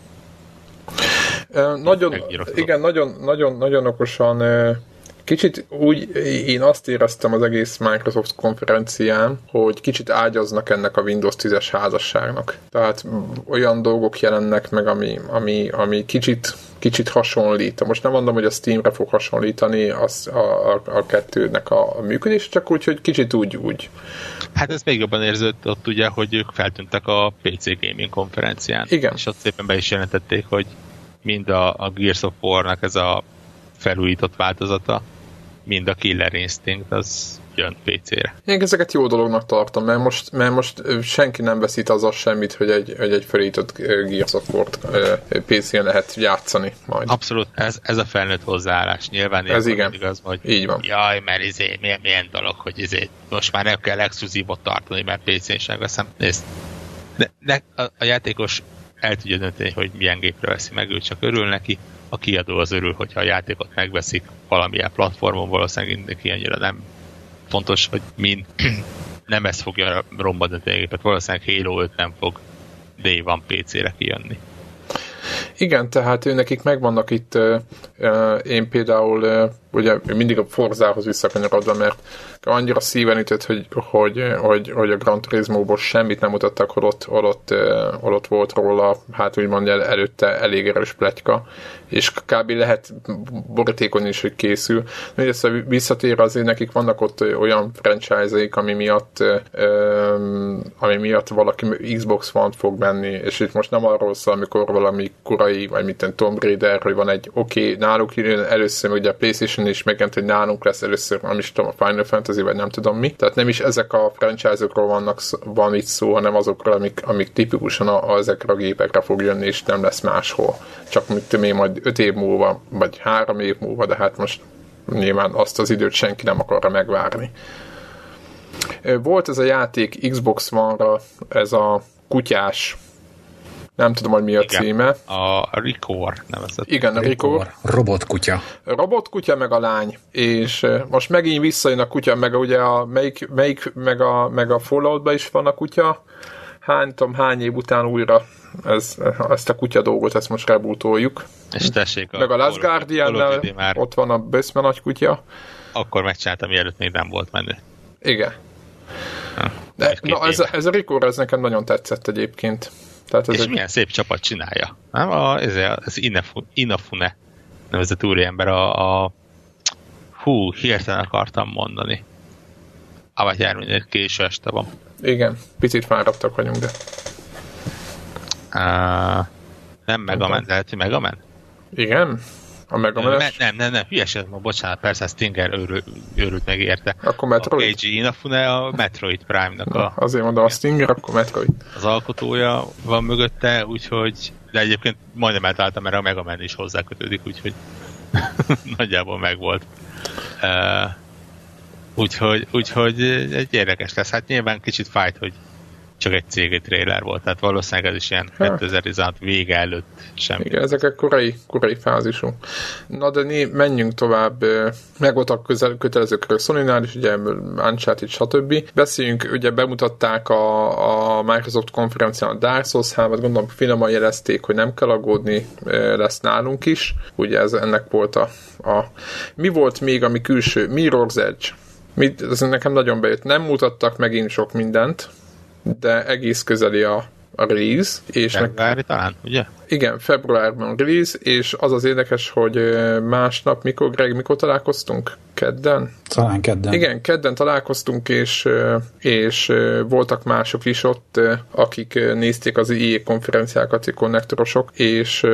nagyon, igen, nagyon, nagyon, nagyon okosan Kicsit úgy én azt éreztem az egész Microsoft konferencián, hogy kicsit ágyaznak ennek a Windows 10-es házasságnak. Tehát olyan dolgok jelennek meg, ami, ami, ami kicsit kicsit hasonlít. Most nem mondom, hogy a Steamre fog hasonlítani az, a, a, a kettőnek a, a működés, csak úgy, hogy kicsit úgy, úgy. Hát ez még jobban érződött ott ugye, hogy ők feltűntek a PC Gaming konferencián. Igen. És ott szépen be is jelentették, hogy mind a, a Gears of War-nak ez a felújított változata, mind a Killer Instinct, az jön PC-re. Én ezeket jó dolognak tartom, mert most, mert most senki nem veszít azzal semmit, hogy egy, hogy egy felított Gears of War PC-n lehet játszani majd. Abszolút, ez, ez a felnőtt hozzáállás. Nyilván ez igen. igaz, hogy Így van. jaj, mert izé, milyen, milyen dolog, hogy izé, most már nem kell exkluzívot tartani, mert PC-n sem veszem. Nézd, de, de a, a játékos el tudja dönteni, hogy milyen gépre veszi meg, ő csak örül neki, a kiadó az örül, hogyha a játékot megveszik valamilyen platformon, valószínűleg annyira nem fontos, hogy min [clears throat] nem ez fogja rombadni a gépet, valószínűleg Halo 5 nem fog Day One PC-re kijönni. Igen, tehát ő nekik megvannak itt, én például ugye mindig a Forzához visszakanyarodva, mert annyira szíven ütött, hogy, hogy, hogy, hogy a Gran Turismo-ból semmit nem mutattak, holott, holott, holott volt róla, hát úgymond el, előtte elég erős pletyka, és kb. lehet borítékon is, hogy készül. Mindössze visszatér azért nekik vannak ott olyan franchise-eik, ami miatt ami miatt valaki Xbox One fog menni, és itt most nem arról szól, amikor valami korai, vagy mint Tomb Raider, hogy van egy oké, okay, náluk jön először, ugye a PlayStation is megjelent, hogy nálunk lesz először, nem is tudom, a Final Fantasy, vagy nem tudom mi. Tehát nem is ezek a franchise-okról vannak, van itt szó, hanem azokról, amik, amik tipikusan a, a, ezekre a gépekre fog jönni, és nem lesz máshol. Csak mit tudom én, majd öt év múlva, vagy három év múlva, de hát most nyilván azt az időt senki nem akarra megvárni. Volt ez a játék Xbox One-ra, ez a kutyás nem tudom, hogy mi a Igen. címe. A Ricor nevezett. Igen, a Ricor. Robotkutya. Robotkutya meg a lány. És most megint visszajön a kutya, meg a, ugye a, melyik, melyik meg a, meg a fallout is van a kutya. Hány, tudom, hány év után újra ez, ezt a kutya dolgot, ezt most rebootoljuk. És tessék. A meg a Last guardian ott van a Böszme nagy kutya. Akkor megcsináltam, mielőtt még nem volt menő. Igen. De, na, ez, ez a Ricor, ez nekem nagyon tetszett egyébként. Tehát ez és egy... milyen szép csapat csinálja. Nem? A, ez, az Inafune nevezett úriember a, a hú, hirtelen akartam mondani. Avatar mindegy, késő este van. Igen, picit fáradtak vagyunk, de... Uh, nem Megaman, lehet, hogy Megaman? Igen? A Megaman nem, nem, nem, nem, hülyeség, ma bocsánat, persze Stinger őrült, őrült meg érte. Akkor Metroid? A Keiji Inafune a Metroid Prime-nak a... Azért mondom, a Stinger, akkor Metroid. Az alkotója van mögötte, úgyhogy de egyébként majdnem eltaláltam, mert a Megaman is hozzákötődik, úgyhogy [laughs] nagyjából megvolt. Uh, úgyhogy, úgyhogy egy érdekes lesz. Hát nyilván kicsit fájt, hogy csak egy cégi trailer volt, tehát valószínűleg ez is ilyen 2016 vége előtt semmi. Igen, ezek a korai, korai fázisú. Na de né, menjünk tovább, meg voltak közel, kötelezők sony is, ugye Uncharted, stb. Beszéljünk, ugye bemutatták a, a Microsoft konferencián a Dark Souls 3 gondolom finoman jelezték, hogy nem kell aggódni, lesz nálunk is. Ugye ez ennek volt a, a mi volt még, ami külső, Mirror's Edge. Mit, ez nekem nagyon bejött. Nem mutattak megint sok mindent, de egész közeli a, a release. És Februári meg, talán, ugye? Igen, februárban release, és az az érdekes, hogy másnap, mikor, Greg, mikor találkoztunk? Kedden? Talán kedden. Igen, kedden találkoztunk, és, és voltak mások is ott, akik nézték az IE konferenciákat, a konnektorosok, és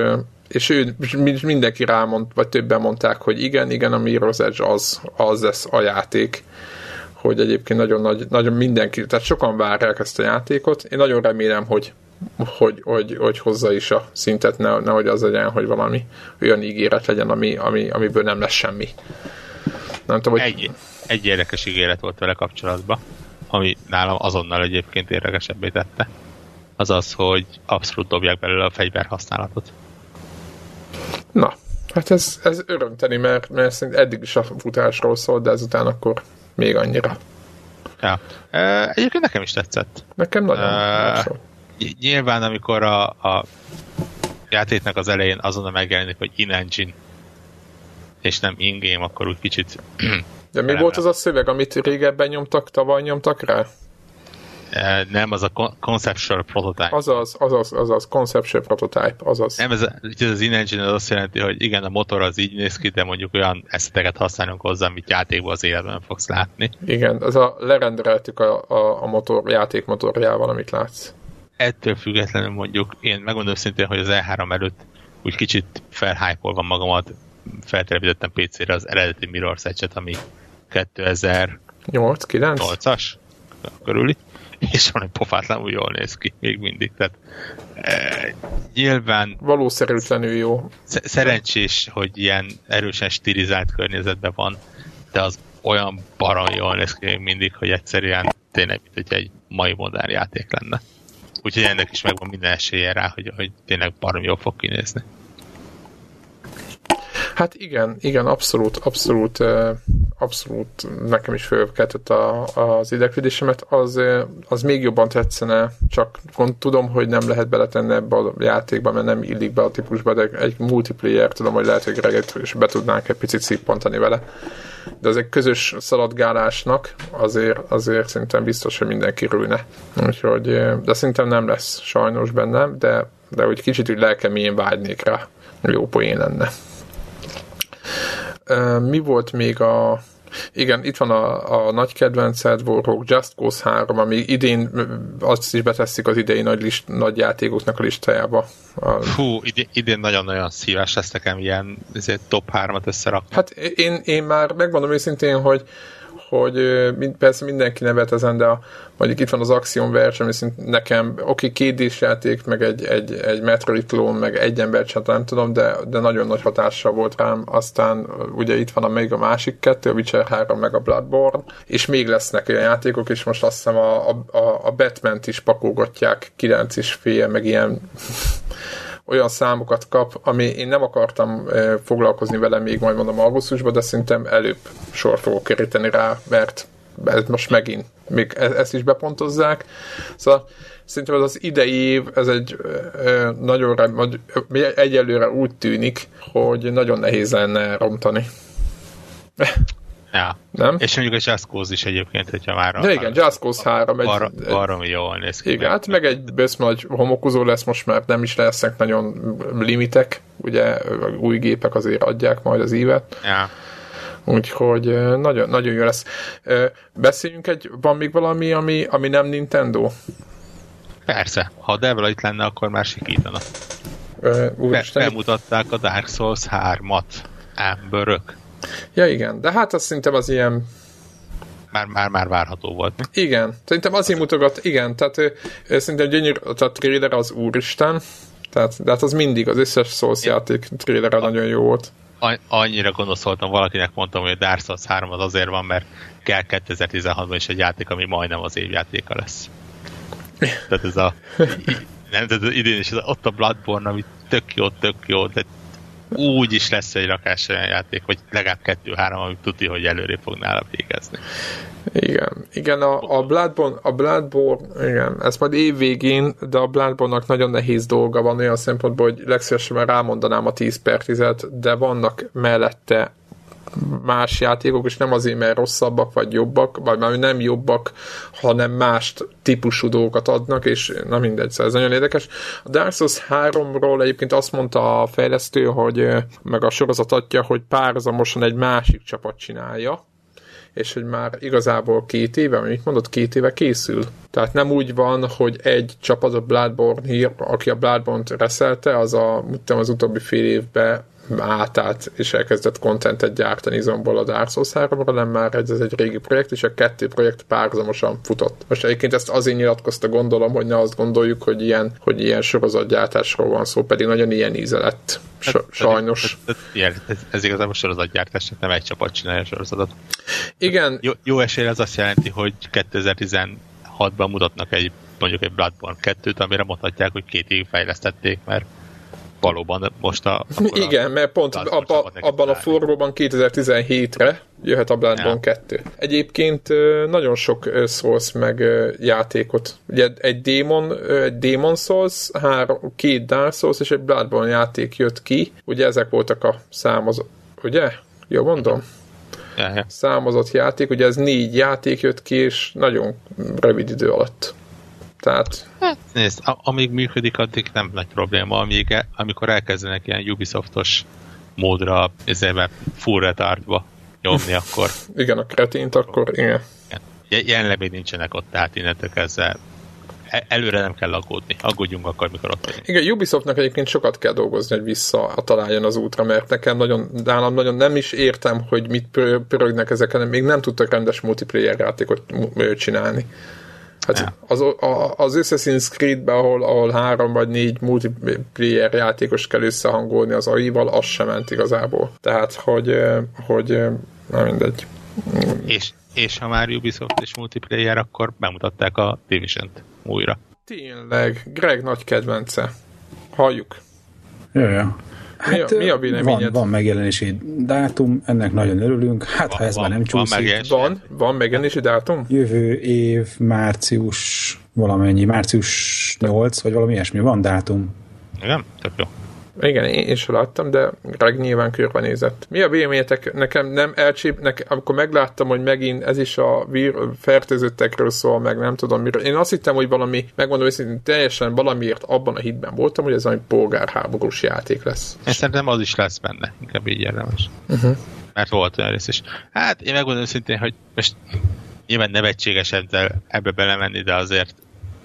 és ő, mindenki rámond, vagy többen mondták, hogy igen, igen, a Mirror's Edge az, az lesz a játék hogy egyébként nagyon nagy, nagyon mindenki, tehát sokan várják ezt a játékot. Én nagyon remélem, hogy hogy, hogy, hogy hozza is a szintet, ne, nehogy az legyen, hogy valami olyan ígéret legyen, ami, ami, amiből nem lesz semmi. Nem tudom, hogy... Egy, egy érdekes ígéret volt vele kapcsolatban, ami nálam azonnal egyébként érdekesebbé tette. Az az, hogy abszolút dobják belőle a fegyver használatot. Na, hát ez, ez örömteni, mert, mert eddig is a futásról szólt, de ezután akkor még annyira. Ja. Egyébként nekem is tetszett. Nekem nagyon e, Nyilván, amikor a, a játéknak az elején azonnal megjelenik, hogy in-engine, és nem in-game, akkor úgy kicsit... De mi volt az a szöveg, amit régebben nyomtak, tavaly nyomtak rá? Nem, az a conceptual prototype. Azaz, azaz, azaz, conceptual prototype, azaz. Nem, ez, ez az in-engine az azt jelenti, hogy igen, a motor az így néz ki, de mondjuk olyan eszeteket használunk hozzá, amit játékban az életben fogsz látni. Igen, az a lerendeltük a, a, a motor, játék motorjával, amit látsz. Ettől függetlenül mondjuk, én megmondom szintén, hogy az E3 előtt úgy kicsit felhájpolva magamat feltelepítettem PC-re az eredeti Mirror's Edge-et, ami 2008 9 8-as körüli [laughs] és valami pofátlanul jól néz ki, még mindig. Tehát e, nyilván... Valószerűtlenül jó. Szerencsés, hogy ilyen erősen stilizált környezetben van, de az olyan barom jól néz ki még mindig, hogy egyszerűen tényleg, mint hogy egy mai modern játék lenne. Úgyhogy ennek is megvan minden esélye rá, hogy, hogy tényleg barom jól fog kinézni. Hát igen, igen, abszolút, abszolút, abszolút nekem is fölkeltett a, az ideglődésemet, az, az még jobban tetszene, csak tudom, hogy nem lehet beletenni ebbe a játékba, mert nem illik be a típusba, de egy multiplayer tudom, hogy lehet, hogy Greget is be tudnánk egy picit szippantani vele. De ez egy közös szaladgálásnak azért, azért szerintem biztos, hogy mindenki rülne. Úgyhogy, de szerintem nem lesz sajnos bennem, de, de hogy kicsit úgy lelkeményen vágynék rá. Jó poén lenne. Mi volt még a igen, itt van a, a nagy kedvenced, Warhawk Just Cause 3, ami idén azt is beteszik az idei nagy, list, nagy játékoknak a listájába. A... Hú, idén, idén nagyon-nagyon szíves lesz nekem ilyen top 3-at összerakni. Hát én, én már megmondom őszintén, hogy hogy persze mindenki nevet ezen, de a, mondjuk itt van az Axiom Verge, ami szint nekem, oké, két játék, meg egy, egy, egy Metroid klón, meg egy ember hát nem tudom, de, de nagyon nagy hatással volt rám. Aztán ugye itt van a még a másik kettő, a Witcher 3, meg a Bloodborne, és még lesznek olyan játékok, és most azt hiszem a, a, a Batman-t is pakolgatják, 9 és fél, meg ilyen olyan számokat kap, ami én nem akartam foglalkozni vele még majd mondom augusztusban, de szerintem előbb sor fogok keríteni rá, mert ez most megint még e- ezt is bepontozzák. Szóval szerintem ez az idei év, ez egy nagyon egyelőre úgy tűnik, hogy nagyon nehéz lenne rontani. Ja. Nem? És mondjuk a Just Cause is egyébként, hogyha már... De igen, Just Cause 3 egy... Bar, baromi jól néz ki. Igen, hát meg egy bősz nagy homokozó lesz most, mert nem is lesznek nagyon limitek, ugye új gépek azért adják majd az ívet. Ja. Úgyhogy nagyon, nagyon jó lesz. Beszéljünk egy, van még valami, ami, ami nem Nintendo? Persze, ha Devla itt lenne, akkor már sikítana. Be, bemutatták a Dark Souls 3-at. Emberök. Ja igen, de hát azt szerintem az ilyen már, már, már várható volt. Mi? Igen, szerintem azért mutogat, igen, tehát ő, ő szerintem gyönyörű, a trailer az úristen, tehát, de hát az mindig, az összes Souls játék trailer nagyon jó volt. Annyira gondolszoltam, valakinek mondtam, hogy a Dark Souls 3 az azért van, mert kell 2016-ban is egy játék, ami majdnem az évjátéka lesz. Tehát ez a [laughs] nem, de idén is ott a Bloodborne, ami tök jó, tök jó, de úgy is lesz egy rakás olyan játék, vagy legalább kettő-három, amit tudja, hogy előre fog nála végezni. Igen, igen, a, a Bloodborne, a Bloodborne, igen, ez majd év végén, de a Bloodborne-nak nagyon nehéz dolga van olyan szempontból, hogy legszívesebben rámondanám a 10 per 10 de vannak mellette más játékok, és nem azért, mert rosszabbak vagy jobbak, vagy már nem jobbak, hanem más típusú dolgokat adnak, és na mindegy, szóval ez nagyon érdekes. A Dark Souls 3-ról egyébként azt mondta a fejlesztő, hogy meg a sorozat adja, hogy párhuzamosan egy másik csapat csinálja, és hogy már igazából két éve, mit mondott, két éve készül. Tehát nem úgy van, hogy egy csapat a Bloodborne hír, aki a Bloodborne-t reszelte, az a, az utóbbi fél évben átállt és elkezdett kontentet gyártani zomból a Dark Souls 3 nem már ez egy régi projekt, és a kettő projekt párhuzamosan futott. Most egyébként ezt azért nyilatkozta, gondolom, hogy ne azt gondoljuk, hogy ilyen, hogy ilyen sorozatgyártásról van szó, pedig nagyon ilyen íze lett. Hát, sajnos. Ez, ez, ez, ez igazából sorozatgyártás, nem egy csapat csinálja a sorozatot. Igen. Jó, jó esély ez azt jelenti, hogy 2016-ban mutatnak egy mondjuk egy Bloodborne 2-t, amire mondhatják, hogy két évig fejlesztették, mert valóban most a... Igen, mert pont abba, abban a forróban 2017-re jöhet a Bloodborne ja. 2. Egyébként nagyon sok Souls meg játékot. Ugye egy Demon, egy Demon Souls, három, két Dark Souls és egy Bloodborne játék jött ki. Ugye ezek voltak a számozó... Ugye? Jó mondom? Ja, ja. Számozott játék, ugye ez négy játék jött ki, és nagyon rövid idő alatt. Tehát... Hát, nézd, amíg működik, addig nem nagy probléma, amíg, amikor elkezdenek ilyen Ubisoftos módra, ezzel full retardba nyomni, akkor... igen, a kretént, akkor igen. igen. Jelenleg nincsenek ott, tehát innentől kezdve e- előre nem kell aggódni. Aggódjunk akkor, mikor ott vagyunk. Igen, Ubisoftnak egyébként sokat kell dolgozni, hogy vissza találjon az útra, mert nekem nagyon, nálam nagyon nem is értem, hogy mit pörögnek ezeken, még nem tudtak rendes multiplayer játékot csinálni. Hát ja. az, az Assassin's Creed-ben, ahol, ahol három vagy négy multiplayer játékos kell összehangolni az AI-val, az sem ment igazából. Tehát, hogy, hogy na mindegy. És, és ha már Ubisoft és multiplayer, akkor bemutatták a Division-t újra. Tényleg, Greg nagy kedvence. Halljuk. Jaj, jaj. Mi, hát, mi a véleményed? Van, van megjelenési dátum, ennek nagyon örülünk. Hát, van, ha ez van, már nem csúszik. Van, van, van megjelenési dátum? Jövő év március valamennyi, március 8, vagy valami ilyesmi, van dátum. Igen, tök jó. Igen, én is láttam, de Greg nyilván körbenézett. Mi a véleményetek? Nekem nem elcsép, nekem, amikor megláttam, hogy megint ez is a vír, fertőzöttekről szól, meg nem tudom miről. Én azt hittem, hogy valami, megmondom őszintén, teljesen valamiért abban a hitben voltam, hogy ez egy polgárháborús játék lesz. Én szerintem az is lesz benne, inkább így érdemes. Uh-huh. Mert volt olyan rész is. Hát én megmondom őszintén, hogy most nyilván nevetséges ebbe belemenni, de azért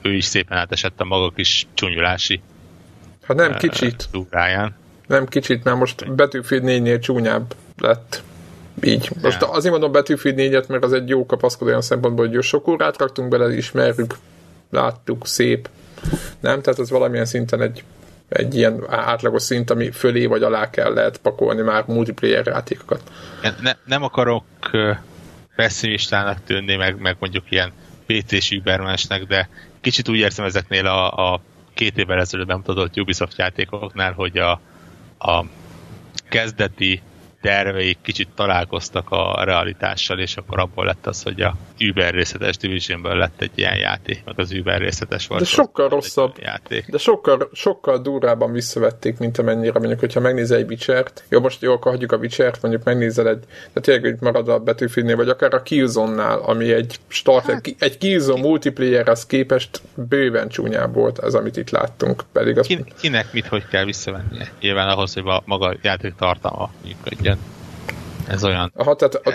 ő is szépen átesett a maga kis csúnyulási Hát nem kicsit. Duráján. Nem kicsit, mert most Battlefield 4-nél csúnyább lett. Így. Most yeah. azért mondom Battlefield 4-et, mert az egy jó kapaszkodó olyan szempontból, hogy sok órát raktunk bele, ismerjük, láttuk, szép. Nem? Tehát ez valamilyen szinten egy, egy ilyen átlagos szint, ami fölé vagy alá kell lehet pakolni már multiplayer játékokat. Ne, nem akarok pessimistának tűnni, meg, meg mondjuk ilyen PC-s übermensnek, de kicsit úgy érzem ezeknél a, a két évvel ezelőtt bemutatott Ubisoft játékoknál, hogy a, a kezdeti terveik kicsit találkoztak a realitással, és akkor abból lett az, hogy a Uber részletes Divisionből lett egy ilyen játék, meg az Uber részletes volt. De sokkal rosszabb. Játék. De sokkal, sokkal durrában visszavették, mint amennyire mondjuk, hogyha megnézel egy Witcher-t, jó, most jó, akkor hagyjuk a Witcher-t, mondjuk megnézel egy, de tényleg hogy marad a betűfilnél, vagy akár a Killzone-nál, ami egy start, hát, egy Killzone multiplayer az képest bőven csúnyább volt az, amit itt láttunk. Pedig az... Kinek mit, hogy kell visszavennie? Nyilván ahhoz, hogy a maga játék tartalma működjön. Ez olyan... Aha, tehát, e...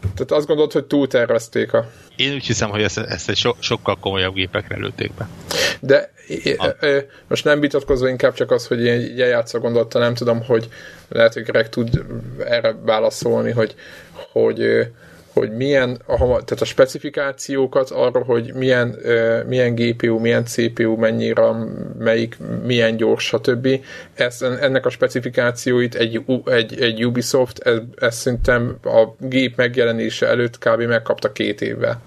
tehát azt gondolod, hogy túltervezték a... Én úgy hiszem, hogy ezt, ezt egy so, sokkal komolyabb gépekre lőtték be. De a... most nem vitatkozva inkább csak az, hogy én játszva gondolta, nem tudom, hogy lehet, hogy Greg tud erre válaszolni, hogy, hogy hogy milyen, tehát a specifikációkat arra, hogy milyen, milyen GPU, milyen CPU, mennyi melyik, milyen gyors, stb. Ez, ennek a specifikációit egy, egy, egy Ubisoft, ez, ez szerintem a gép megjelenése előtt kb. megkapta két évvel.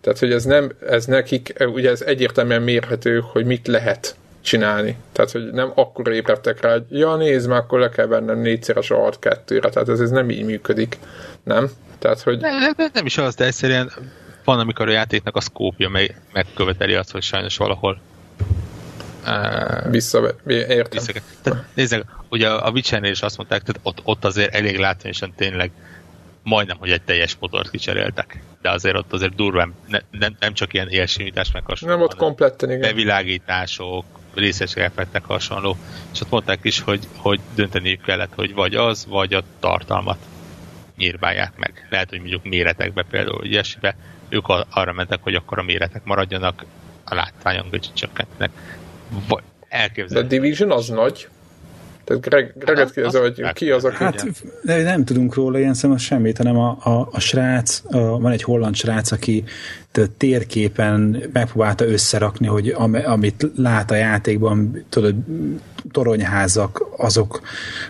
Tehát, hogy ez nem, ez nekik, ugye ez egyértelműen mérhető, hogy mit lehet csinálni. Tehát, hogy nem akkor ébredtek rá, hogy ja, nézd, már akkor le kell vennem négyszeres a 2-re. Tehát ez, ez nem így működik. Nem? Tehát, hogy... Nem, nem, nem is az, de egyszerűen van, amikor a játéknak a szkópja meg, megköveteli azt, hogy sajnos valahol uh, vissza, értem. Vissza, tehát nézzek, ugye a Witcher-nél is azt mondták, tehát ott, ott azért elég látványosan tényleg majdnem, hogy egy teljes motort kicseréltek. De azért ott azért durván, ne, nem, nem csak ilyen élsimítás meg hasonló. Nem ott kompletten, igen. Bevilágítások, részes effektek hasonló. És ott mondták is, hogy, hogy dönteniük kellett, hogy vagy az, vagy a tartalmat nyírbálják meg. Lehet, hogy mondjuk méretekbe például ilyesmibe, ők arra mentek, hogy akkor a méretek maradjanak, a látványon kicsit csökkentenek. Vagy elképzelhető. De Division az nagy. Tehát Greg, Greget hát, kérdezze, hogy ki az, aki... Hát nem tudunk róla ilyen szemben semmit, hanem a, a, a srác, a, van egy holland srác, aki térképen megpróbálta összerakni, hogy am, amit lát a játékban, tudod, toronyházak, azok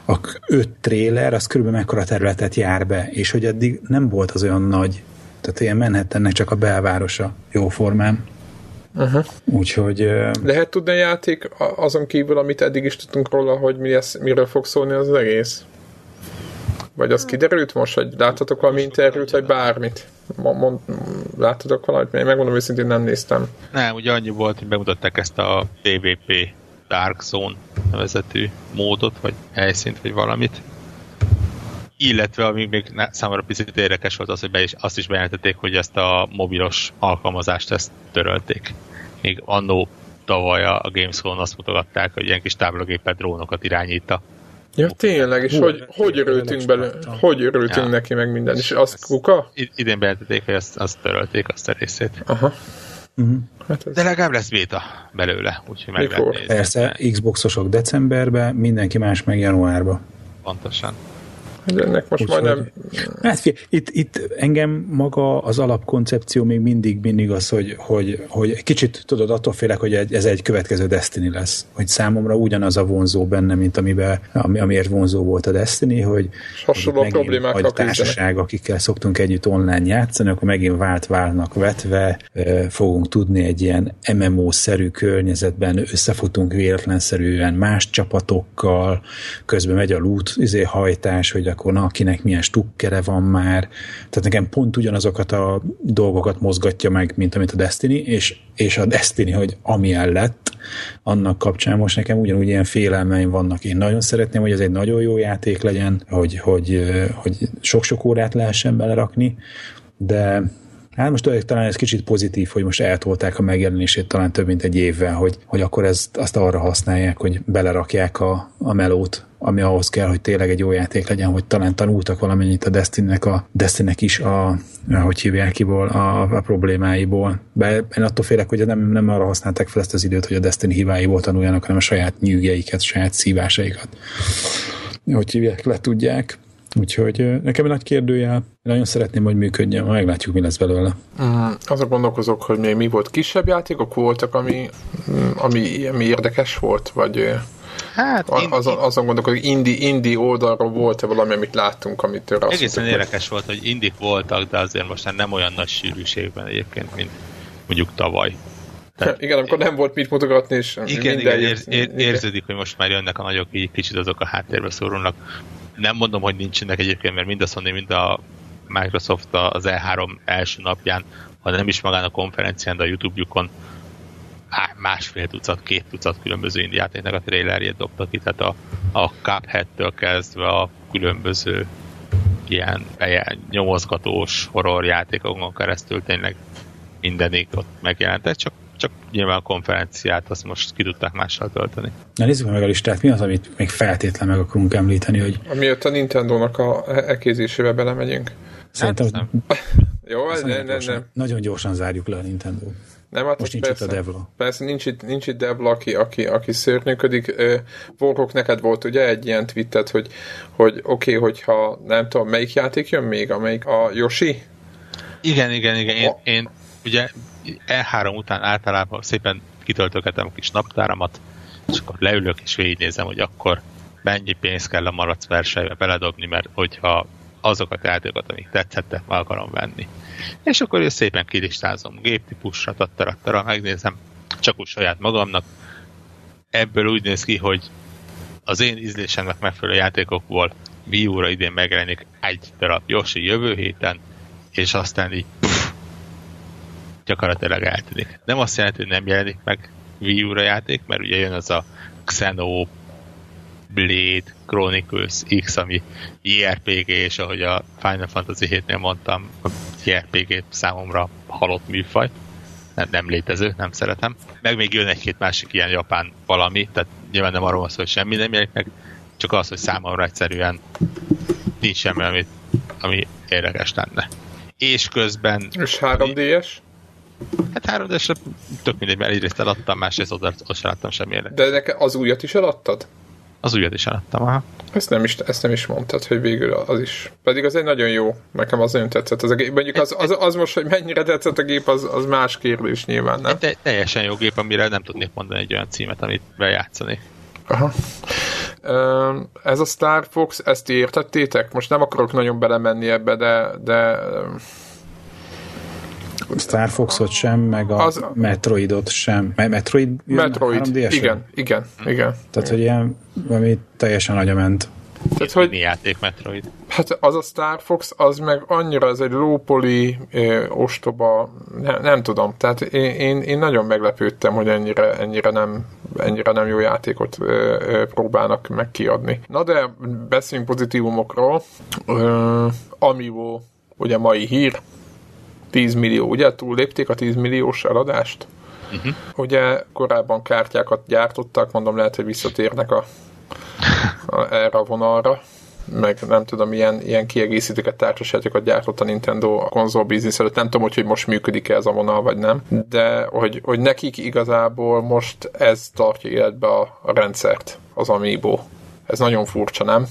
a öt tréler, az körülbelül mekkora területet jár be, és hogy eddig nem volt az olyan nagy. Tehát ilyen Manhattannek csak a belvárosa jó formán. Uh-huh. Úgyhogy... Lehet tudni a játék azon kívül, amit eddig is tudtunk róla, hogy mi lesz, miről fog szólni az egész? Vagy az kiderült most, hogy láttatok valami interjút, vagy bármit? Mond, láttatok valamit? Én megmondom őszintén nem néztem. Nem, ugye annyi volt, hogy bemutatták ezt a PvP Dark Zone nevezetű módot, vagy helyszínt, vagy valamit. Illetve, ami még számomra picit érdekes volt az, hogy be is, azt is bejelentették, hogy ezt a mobilos alkalmazást ezt törölték. Még annó tavaly a Gamescom azt mutogatták, hogy ilyen kis táblagépet drónokat irányít Ja, tényleg, és Hú, hogy, hogy örültünk bele, hogy örültünk ja. neki meg minden, és az kuka? Idén bejelentették, hogy azt, azt törölték, azt a részét. Aha. Uh-huh. Hát ez... De legalább lesz beta belőle, úgyhogy meg Mikor? Persze, Xboxosok decemberben, mindenki más meg januárban. Pontosan. Ennek most Úgy majdnem... Hát fi, itt, itt engem maga az alapkoncepció még mindig mindig az, hogy, hogy, hogy kicsit tudod, attól félek, hogy ez egy következő Destiny lesz. Hogy számomra ugyanaz a vonzó benne, mint amiben, ami, amiért vonzó volt a Destiny, hogy hasonló problémák a társaság, akikkel szoktunk együtt online játszani, akkor megint vált válnak vetve, fogunk tudni egy ilyen MMO-szerű környezetben összefutunk véletlenszerűen más csapatokkal, közben megy a loot izé, hajtás, hogy akkor na, akinek milyen stukkere van már. Tehát nekem pont ugyanazokat a dolgokat mozgatja meg, mint amit a Destiny, és, és a Destiny, hogy amilyen lett, annak kapcsán most nekem ugyanúgy ilyen félelmeim vannak. Én nagyon szeretném, hogy ez egy nagyon jó játék legyen, hogy, hogy, hogy sok-sok órát lehessen belerakni, de Hát most talán ez kicsit pozitív, hogy most eltolták a megjelenését talán több mint egy évvel, hogy, hogy akkor ezt, azt arra használják, hogy belerakják a, a melót, ami ahhoz kell, hogy tényleg egy jó játék legyen, hogy talán tanultak valamennyit a Destiny-nek, a Destiny-nek is a, hogy hívják kiból, a, a problémáiból. Be, én attól félek, hogy nem, nem arra használták fel ezt az időt, hogy a Destiny hibáiból tanuljanak, hanem a saját nyűgjeiket, saját szívásaikat. Hogy hívják, le tudják. Úgyhogy nekem egy nagy kérdőjel, nagyon szeretném, hogy működjön, majd meglátjuk, mi lesz belőle. Mm, azok gondolkozok, hogy még mi volt, kisebb játékok voltak, ami, ami, ami érdekes volt, vagy Hát, azon, azon gondolok, hogy indi, indi oldalról volt-e valami, amit láttunk, amit ő Egészen érdekes volt, hogy indik voltak, de azért most nem olyan nagy sűrűségben egyébként, mint mondjuk tavaly. Tehát, igen, amikor nem volt mit mutogatni, és igen, igen, ér, ér, érződik, hogy most már jönnek a nagyok, így kicsit azok a háttérbe szorulnak Nem mondom, hogy nincsenek egyébként, mert mind a Sony, mind a Microsoft az E3 első napján, ha nem is magán a konferencián, de a YouTube-jukon másfél tucat, két tucat különböző indiátéknek a trailerjét dobtak ki, tehát a, a Cuphead-től kezdve a különböző ilyen, ilyen nyomozgatós horror játékokon keresztül tényleg mindenik ott megjelentek, csak, csak nyilván a konferenciát azt most ki tudták mással tölteni. Na nézzük meg a listát, mi az, amit még feltétlen meg akarunk említeni, hogy... Amiatt a Nintendo-nak a ekézésébe belemegyünk. Szerintem... Hát, Jó, nem, nem, nem, nem. Nagyon gyorsan zárjuk le a Nintendo. Nem, hát Most nincs persze, itt a Devla. Persze, nincs itt, nincs itt Devla, aki, aki, aki szörnyűködik. Vorkok, neked volt ugye egy ilyen twittet, hogy, hogy oké, okay, hogyha nem tudom, melyik játék jön még, amelyik a Yoshi? Igen, igen, igen. Én, én ugye E3 után általában szépen kitöltögetem a kis naptáramat, és akkor leülök és végignézem, hogy akkor mennyi pénzt kell a maradt versenybe beledobni, mert hogyha azokat a játékokat, amik tetszettek, meg akarom venni. És akkor ezt szépen kilistázom géptípusra, tattara, megnézem, csak úgy saját magamnak. Ebből úgy néz ki, hogy az én ízlésemnek megfelelő játékokból Wii U-ra idén megjelenik egy darab Yoshi jövő héten, és aztán így pff, gyakorlatilag eltűnik. Nem azt jelenti, hogy nem jelenik meg Wii U-ra játék, mert ugye jön az a Xeno Blade Chronicles X, ami JRPG, és ahogy a Final Fantasy 7-nél mondtam, a JRPG számomra halott műfaj. Nem, nem létező, nem szeretem. Meg még jön egy-két másik ilyen japán valami, tehát nyilván nem arról van szó, hogy semmi nem jelenik meg, csak az, hogy számomra egyszerűen nincs semmi, ami, ami érdekes lenne. És közben... És 3D-es? Hát 3 d tök mindegy, mert egyrészt eladtam, másrészt oda, oda sem láttam semmi érdekes. De nekem az újat is eladtad? Az újat is eladtam, aha. Ezt nem is, ezt nem is mondtad, hogy végül az is. Pedig az egy nagyon jó, nekem az nagyon tetszett. Az a gép. Mondjuk az, az, az, most, hogy mennyire tetszett a gép, az, az más kérdés nyilván, nem? De teljesen jó gép, amire nem tudnék mondani egy olyan címet, amit bejátszani. Aha. Ez a Star Fox, ezt ti értettétek? Most nem akarok nagyon belemenni ebbe, de, de Star Foxot sem, meg a az, Metroidot sem. Metroid? Metroid, igen, igen, igen. Tehát, hogy ilyen, ami teljesen agyament. Tehát, hogy, játék Metroid. Hát az a Star Fox, az meg annyira ez egy lópoli, ö, ostoba, ne, nem tudom. Tehát én, én, én, nagyon meglepődtem, hogy ennyire, ennyire, nem, ennyire nem jó játékot ö, ö, próbálnak meg kiadni. Na de beszéljünk pozitívumokról. Ö, Amiibo, ugye mai hír, 10 millió, ugye? Túllépték a 10 milliós eladást? Uh-huh. Ugye korábban kártyákat gyártottak, mondom lehet, hogy visszatérnek a, a, erre a vonalra meg nem tudom, ilyen, ilyen kiegészítőket, társasjátékokat gyártott a Nintendo a konzol biznisz előtt. Nem tudom, hogy, hogy most működik-e ez a vonal, vagy nem. De hogy, hogy nekik igazából most ez tartja életbe a, a rendszert, az Amiibo. Ez nagyon furcsa, nem?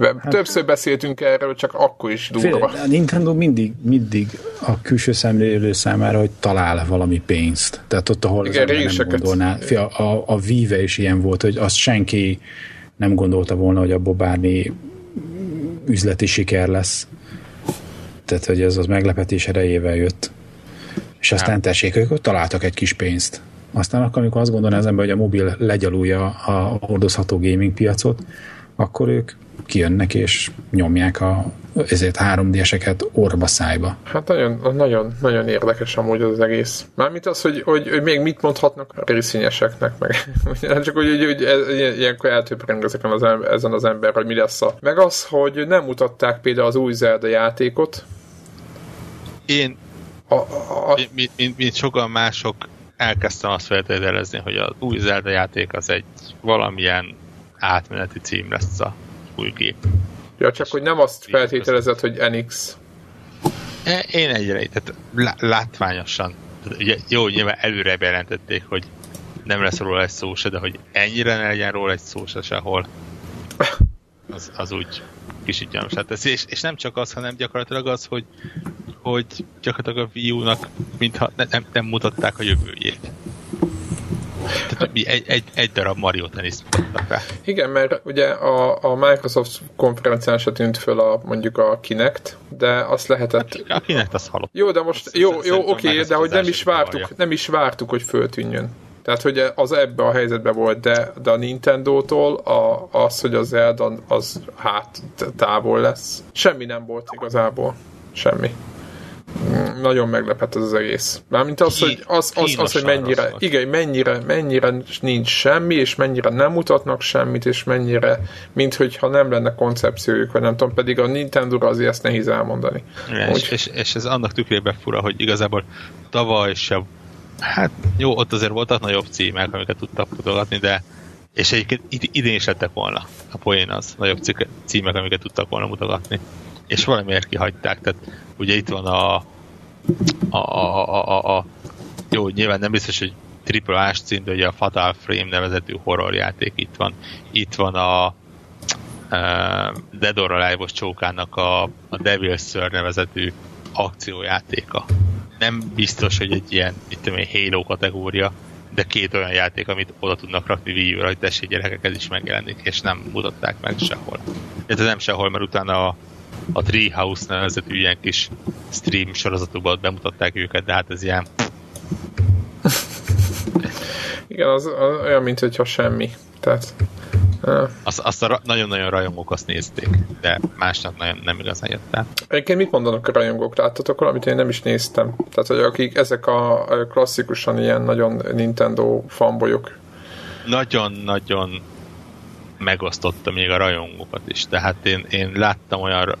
Hát, Többször beszéltünk erről, csak akkor is durva. a Nintendo mindig, mindig a külső szemlélő számára, hogy talál valami pénzt. Tehát ott, ahol Igen, az nem gondolná. A, a, a Vive is ilyen volt, hogy azt senki nem gondolta volna, hogy abból bármi üzleti siker lesz. Tehát, hogy ez az meglepetés erejével jött. És aztán hát. tessék, ők ott találtak egy kis pénzt. Aztán akkor, amikor azt gondolná az ember, hogy a mobil legyalulja a hordozható gaming piacot, akkor ők kijönnek és nyomják a ezért 3D-eseket orba szájba. Hát nagyon, nagyon, nagyon érdekes amúgy az egész. Mármint az, hogy, hogy, hogy még mit mondhatnak a részényeseknek, meg [laughs] nem csak, hogy, hogy, hogy ez, ilyenkor eltöpreng ezeken az, ezen az ember, hogy mi lesz a... Meg az, hogy nem mutatták például az új Zelda játékot. Én, a, a, a... Mint, mint, mint sokan mások, elkezdtem azt feltételezni, hogy az új Zelda játék az egy valamilyen átmeneti cím lesz a új gép. Ja, csak hogy nem azt feltételezett, hogy NX. E, én egyre, tehát látványosan. Ugye, jó, nyilván előre bejelentették, hogy nem lesz róla egy szó se, de hogy ennyire ne legyen róla egy szó se sehol, az, az úgy kicsit gyanúsát teszi. És, és nem csak az, hanem gyakorlatilag az, hogy, hogy gyakorlatilag a Wii U-nak mintha ne, nem, nem mutatták a jövőjét. Tehát egy, egy, egy darab Mario teniszt mutattak. Igen, mert ugye a, a Microsoft konferencián se tűnt föl a, mondjuk a Kinect, de azt lehetett... A Kinect az halott. Jó, de most, jó, jó oké, de hogy nem is vártuk, nem is vártuk, hogy föltűnjön. Tehát, hogy az ebbe a helyzetbe volt, de, de a Nintendo-tól a, az, hogy az Zelda az hát távol lesz. Semmi nem volt igazából. Semmi. Nagyon meglepett ez az egész. Mármint az, hogy, az, az, az, hogy mennyire, igen, mennyire, mennyire nincs semmi, és mennyire nem mutatnak semmit, és mennyire, mint hogyha nem lenne koncepciójuk, vagy nem tudom, pedig a Nintendo azért ezt nehéz elmondani. Ja, Úgy, és, és, és, ez annak tükrében fura, hogy igazából tavaly se Hát jó, ott azért voltak nagyobb címek, amiket tudtak mutogatni, de és egyébként idén is lettek volna a poén az, nagyobb címek, amiket tudtak volna mutogatni. És valamiért kihagyták, tehát ugye itt van a a, a, a, a, a jó, nyilván nem biztos, hogy triple A cím, de ugye a Fatal Frame nevezetű horrorjáték itt van. Itt van a uh, Dead or Alive-os csókának a, a Devil's Sir nevezetű akciójátéka nem biztos, hogy egy ilyen, mit tudom én, Halo kategória, de két olyan játék, amit oda tudnak rakni Wii hogy tessék gyerekek, ez is megjelenik, és nem mutatták meg sehol. Ez nem sehol, mert utána a, a Treehouse nevezetű ilyen kis stream sorozatokban bemutatták őket, de hát ez ilyen... Igen, az, az olyan, mint hogyha semmi. Tehát azt, azt a nagyon-nagyon rajongók azt nézték, de másnak nagyon nem igazán jött el. Egyébként mit mondanak a rajongók? Láttatok valamit? Én nem is néztem. Tehát, hogy akik ezek a klasszikusan ilyen nagyon Nintendo fanbolyok. Nagyon-nagyon megosztotta még a rajongókat is. Tehát én, én láttam olyan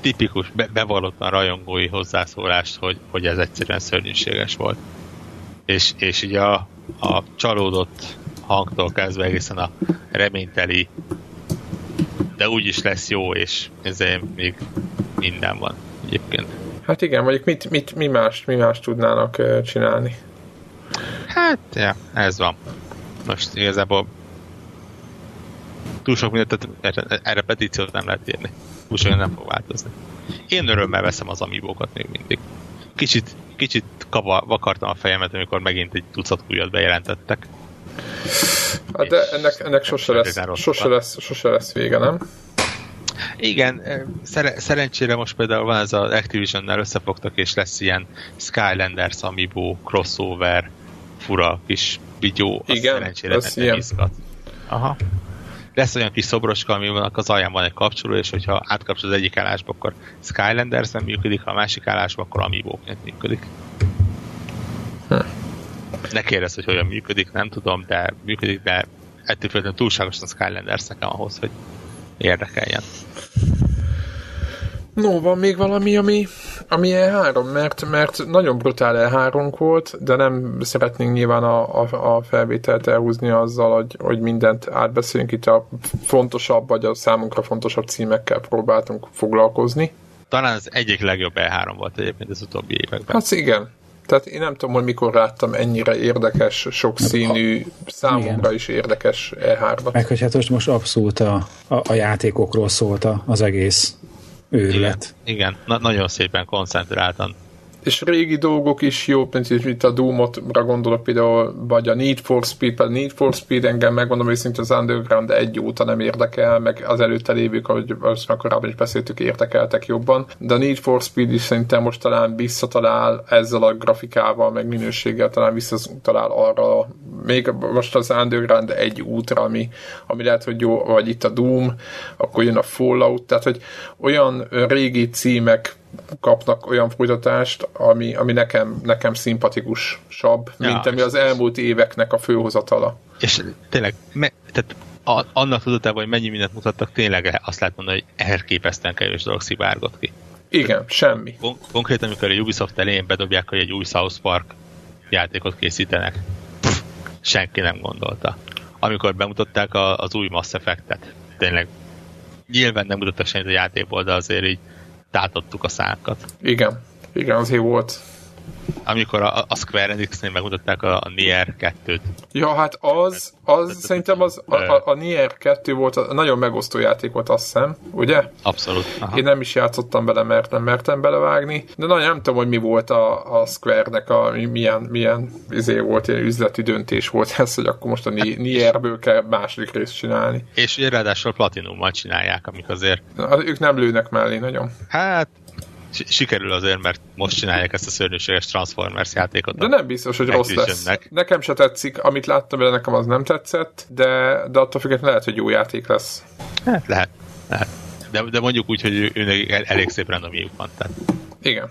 tipikus, be, bevallottan rajongói hozzászólást, hogy, hogy ez egyszerűen szörnyűséges volt. És, és így a, a csalódott hangtól kezdve egészen a reményteli, de úgyis lesz jó, és ezért még minden van egyébként. Hát igen, mondjuk mit, mit, mi, más, mi más tudnának csinálni? Hát, ja, ez van. Most igazából túl sok mindent, erre, erre petíciót nem lehet írni. Túl sok nem fog változni. Én örömmel veszem az amibókat még mindig. Kicsit, kicsit kava, vakartam a fejemet, amikor megint egy tucat újat bejelentettek. Hát de ennek, ennek sose, lesz, sose, lesz, sose lesz vége, nem? Igen, szer- szerencsére most például van ez az Activision-nel összefogtak, és lesz ilyen Skylanders Amiibo crossover fura kis videó, Igen, szerencsére nem, nem izgat. Aha. Lesz olyan kis szobroska, ami van, az alján van egy kapcsoló, és hogyha átkapcsol az egyik állásba, akkor Skylanders nem működik, ha a másik állásba, akkor amiibo működik. Hm. Ne kérdezz, hogy hogyan működik, nem tudom, de működik, de ettől függetlenül túlságosan Skylanders nekem ahhoz, hogy érdekeljen. No, van még valami, ami, ami E3, mert, mert nagyon brutál E3 volt, de nem szeretnénk nyilván a, a, a felvételt elhúzni azzal, hogy, hogy mindent átbeszélünk. Itt a fontosabb, vagy a számunkra fontosabb címekkel próbáltunk foglalkozni. Talán az egyik legjobb E3 volt egyébként az utóbbi években. Hát igen, tehát én nem tudom, hogy mikor láttam ennyire érdekes, sokszínű, számomra Igen. is érdekes E3-at. Meg hogy hát most, most abszolút a, a, a játékokról szólt az egész őrület. Igen, Igen. Na, nagyon szépen koncentráltan és régi dolgok is jó, mint itt a Doom-ra gondolok például, vagy a Need for Speed, a Need for Speed engem megmondom őszintén az Underground egy óta nem érdekel, meg az előtte lévők, ahogy azt már korábban is beszéltük, érdekeltek jobban, de a Need for Speed is szerintem most talán visszatalál ezzel a grafikával, meg minőséggel talán visszatalál arra, még most az Underground egy útra, ami, ami lehet, hogy jó, vagy itt a Doom, akkor jön a Fallout, tehát hogy olyan régi címek kapnak olyan folytatást, ami, ami nekem, nekem szimpatikusabb, ja, mint ami az elmúlt éveknek a főhozatala. És tényleg, me, tehát a, annak tudatában, hogy mennyi mindent mutattak, tényleg azt lehet mondani, hogy elképesztően kevés dolog szivárgott ki. Igen, semmi. Kon- konkrétan, amikor a Ubisoft elején bedobják, hogy egy új South Park játékot készítenek, pff, senki nem gondolta. Amikor bemutatták a, az új Mass Effect-et, tényleg nyilván nem mutattak semmit a játékból, de azért így tátottuk a szákat. Igen, igen, azért volt amikor a, a Square Enix-nél megmutatták a, a Nier 2-t. Ja, hát az, az szerintem az, a, a, a Nier 2 volt, a, nagyon megosztó játék volt, azt hiszem, ugye? Abszolút. Aha. Én nem is játszottam bele, mert nem mertem belevágni, de nagyon nem tudom, hogy mi volt a, a Square-nek, a, milyen, milyen izé volt, ilyen üzleti döntés volt ez, hogy akkor most a Nierből kell második részt csinálni. És ugye ráadásul Platinummal csinálják, amik azért... Na, ők nem lőnek mellé nagyon. Hát sikerül azért, mert most csinálják ezt a szörnyűséges Transformers játékot. De nem biztos, hogy rossz lesz. Nekem se tetszik, amit láttam de nekem az nem tetszett, de, de attól függetlenül lehet, hogy jó játék lesz. Hát lehet, lehet. De, de mondjuk úgy, hogy őnek elég szép randomjuk van. Tehát. Igen.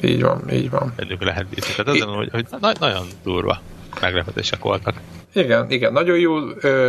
Így van, így van. Bennük lehet bízni. Tehát azon, hogy, hogy na, nagyon durva meglepetések voltak. Igen, igen, nagyon jó,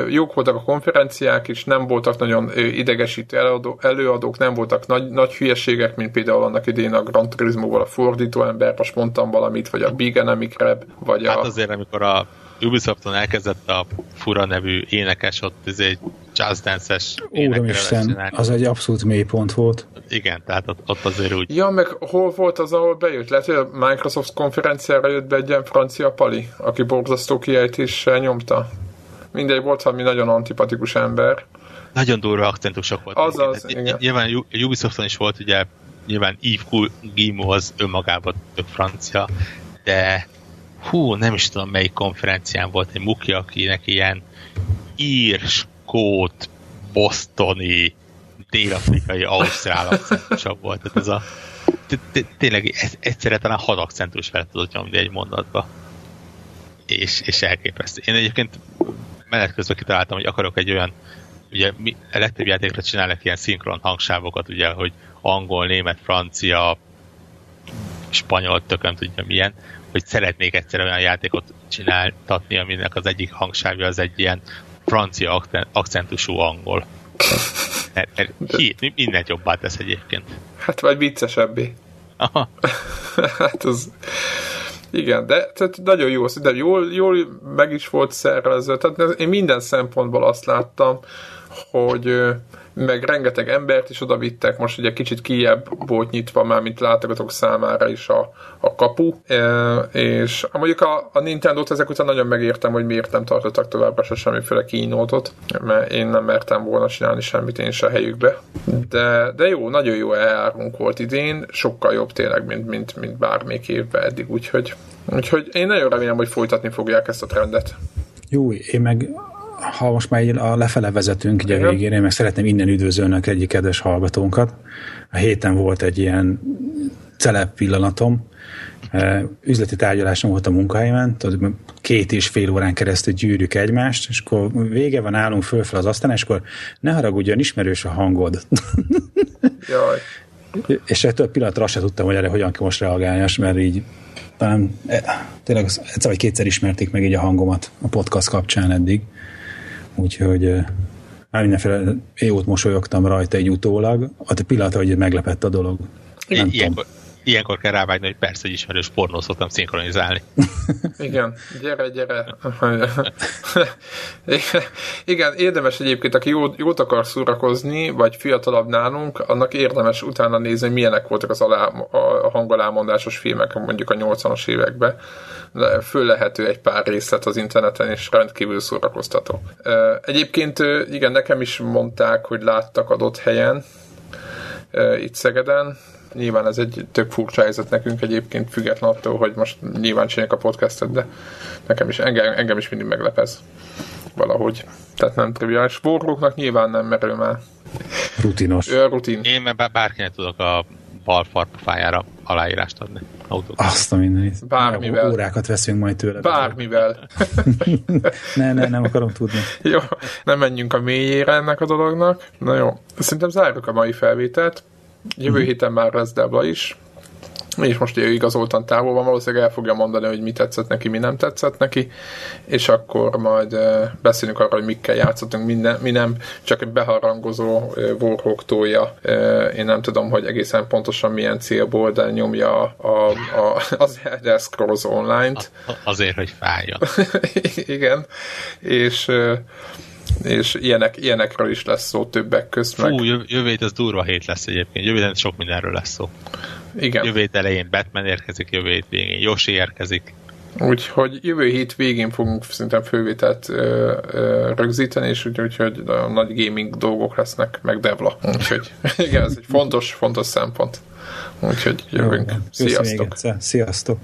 jók voltak a konferenciák is, nem voltak nagyon idegesítő előadók, előadók nem voltak nagy, nagy hülyeségek, mint például annak idén a Grand Turismo-val a fordító ember, most mondtam valamit, vagy a Big Enemy Crab, vagy hát a... Hát azért, amikor a Ubisofton elkezdett a fura nevű énekes, ott ez egy jazz dance-es Úristen, az egy abszolút mélypont volt. Igen, tehát ott, ott azért úgy... Ja, meg hol volt az, ahol bejött? Lehet, hogy a Microsoft konferenciára jött be egy ilyen francia pali, aki borzasztó kiejtéssel nyomta. Mindegy, volt valami nagyon antipatikus ember. Nagyon durva akcentusok voltak. Azaz, igen. igen. Nyilván Ubisofton is volt, ugye nyilván Yves Guillemot az önmagában tök francia, de hú, nem is tudom melyik konferencián volt egy muki, akinek ilyen ír, skót, bostoni, dél-afrikai, ausztrál akcentusabb volt. Tehát ez a tényleg egyszerre talán hat akcentus fel tudott nyomni egy mondatba. És, és elképesztő. Én egyébként menet közben kitaláltam, hogy akarok egy olyan, ugye mi, a legtöbb játékra csinálnak ilyen szinkron hangsávokat, ugye, hogy angol, német, francia, spanyol, tököm tudja milyen, hogy szeretnék egyszer olyan játékot csináltatni, aminek az egyik hangsávja az egy ilyen francia akcentusú angol. Mert, mert hí, mindent jobbá tesz egyébként. Hát vagy viccesebbé. Aha. [laughs] hát az... Igen, de tehát nagyon jó, de jól, jól meg is volt szervezve. Tehát én minden szempontból azt láttam, hogy meg rengeteg embert is oda vittek, most ugye kicsit kijebb volt nyitva már, mint látogatók számára is a, a kapu, e, és mondjuk a, a Nintendo-t ezek után nagyon megértem, hogy miért nem tartottak továbbra se semmiféle kínótot, mert én nem mertem volna csinálni semmit én is a helyükbe. De, de jó, nagyon jó elárunk volt idén, sokkal jobb tényleg, mint, mint, mint bármelyik évben eddig, úgyhogy, úgyhogy én nagyon remélem, hogy folytatni fogják ezt a trendet. Jó, én meg ha most már a lefele vezetünk ugye végére, én meg szeretném innen üdvözölni egyik kedves hallgatónkat. A héten volt egy ilyen celeb pillanatom, üzleti tárgyalásom volt a munkahelyemen, két és fél órán keresztül gyűrjük egymást, és akkor vége van, állunk föl, fel az asztalán, és akkor ne haragudjon, ismerős a hangod. [laughs] Jaj. és ettől a pillanatra azt sem tudtam, hogy erre hogyan kell most reagálni, mert így talán e, tényleg egyszer vagy kétszer ismerték meg így a hangomat a podcast kapcsán eddig úgyhogy már mindenféle jót mosolyogtam rajta egy utólag, a pillanat, hogy meglepett a dolog. Nem ilyenkor, ilyenkor kell rávágyni, hogy persze, hogy ismerős pornó szoktam szinkronizálni. [laughs] Igen, gyere, gyere. [laughs] Igen, érdemes egyébként, aki jót, jót akar szórakozni, vagy fiatalabb nálunk, annak érdemes utána nézni, hogy milyenek voltak az alá, a hangalámondásos filmek mondjuk a 80-as években föllehető egy pár részlet az interneten, és rendkívül szórakoztató. Egyébként igen, nekem is mondták, hogy láttak adott helyen, itt Szegeden. Nyilván ez egy tök furcsa helyzet nekünk egyébként, független attól, hogy most nyilván csináljuk a podcastet, de nekem is, engem, engem is mindig meglepez valahogy. Tehát nem triviális. Borróknak nyilván nem merül már. Rutinos. Ő rutin. Én meg bárkinek tudok a bal farpafájára aláírást adni. Autót. Azt a mindenit. Bármivel. Órákat veszünk majd tőle. Bármivel. [laughs] ne, ne, nem akarom tudni. jó, nem menjünk a mélyére ennek a dolognak. Na jó, szerintem zárjuk a mai felvételt. Jövő mm. héten már lesz Debla is, és most igazoltan távol van, valószínűleg el fogja mondani, hogy mi tetszett neki, mi nem tetszett neki, és akkor majd beszélünk arról, hogy mikkel játszottunk, minden, mi nem, csak egy beharangozó Warhawk tolja, én nem tudom, hogy egészen pontosan milyen célból, de nyomja a, a, az Elder Scrolls Online-t. Azért, hogy fájjon. [laughs] Igen, és és ilyenek, ilyenekről is lesz szó többek közt. Fú, meg... jövő hét az durva hét lesz egyébként. Jövő hét sok mindenről lesz szó. Igen. Jövő hét elején Batman érkezik, jövő hét végén Yoshi érkezik. Úgyhogy jövő hét végén fogunk szerintem fővételt ö, ö, rögzíteni, és úgyhogy hogy nagy gaming dolgok lesznek, meg Devla. Úgyhogy [laughs] igen, ez egy fontos, fontos szempont. Úgyhogy jövünk. Jó, Sziasztok! Sziasztok!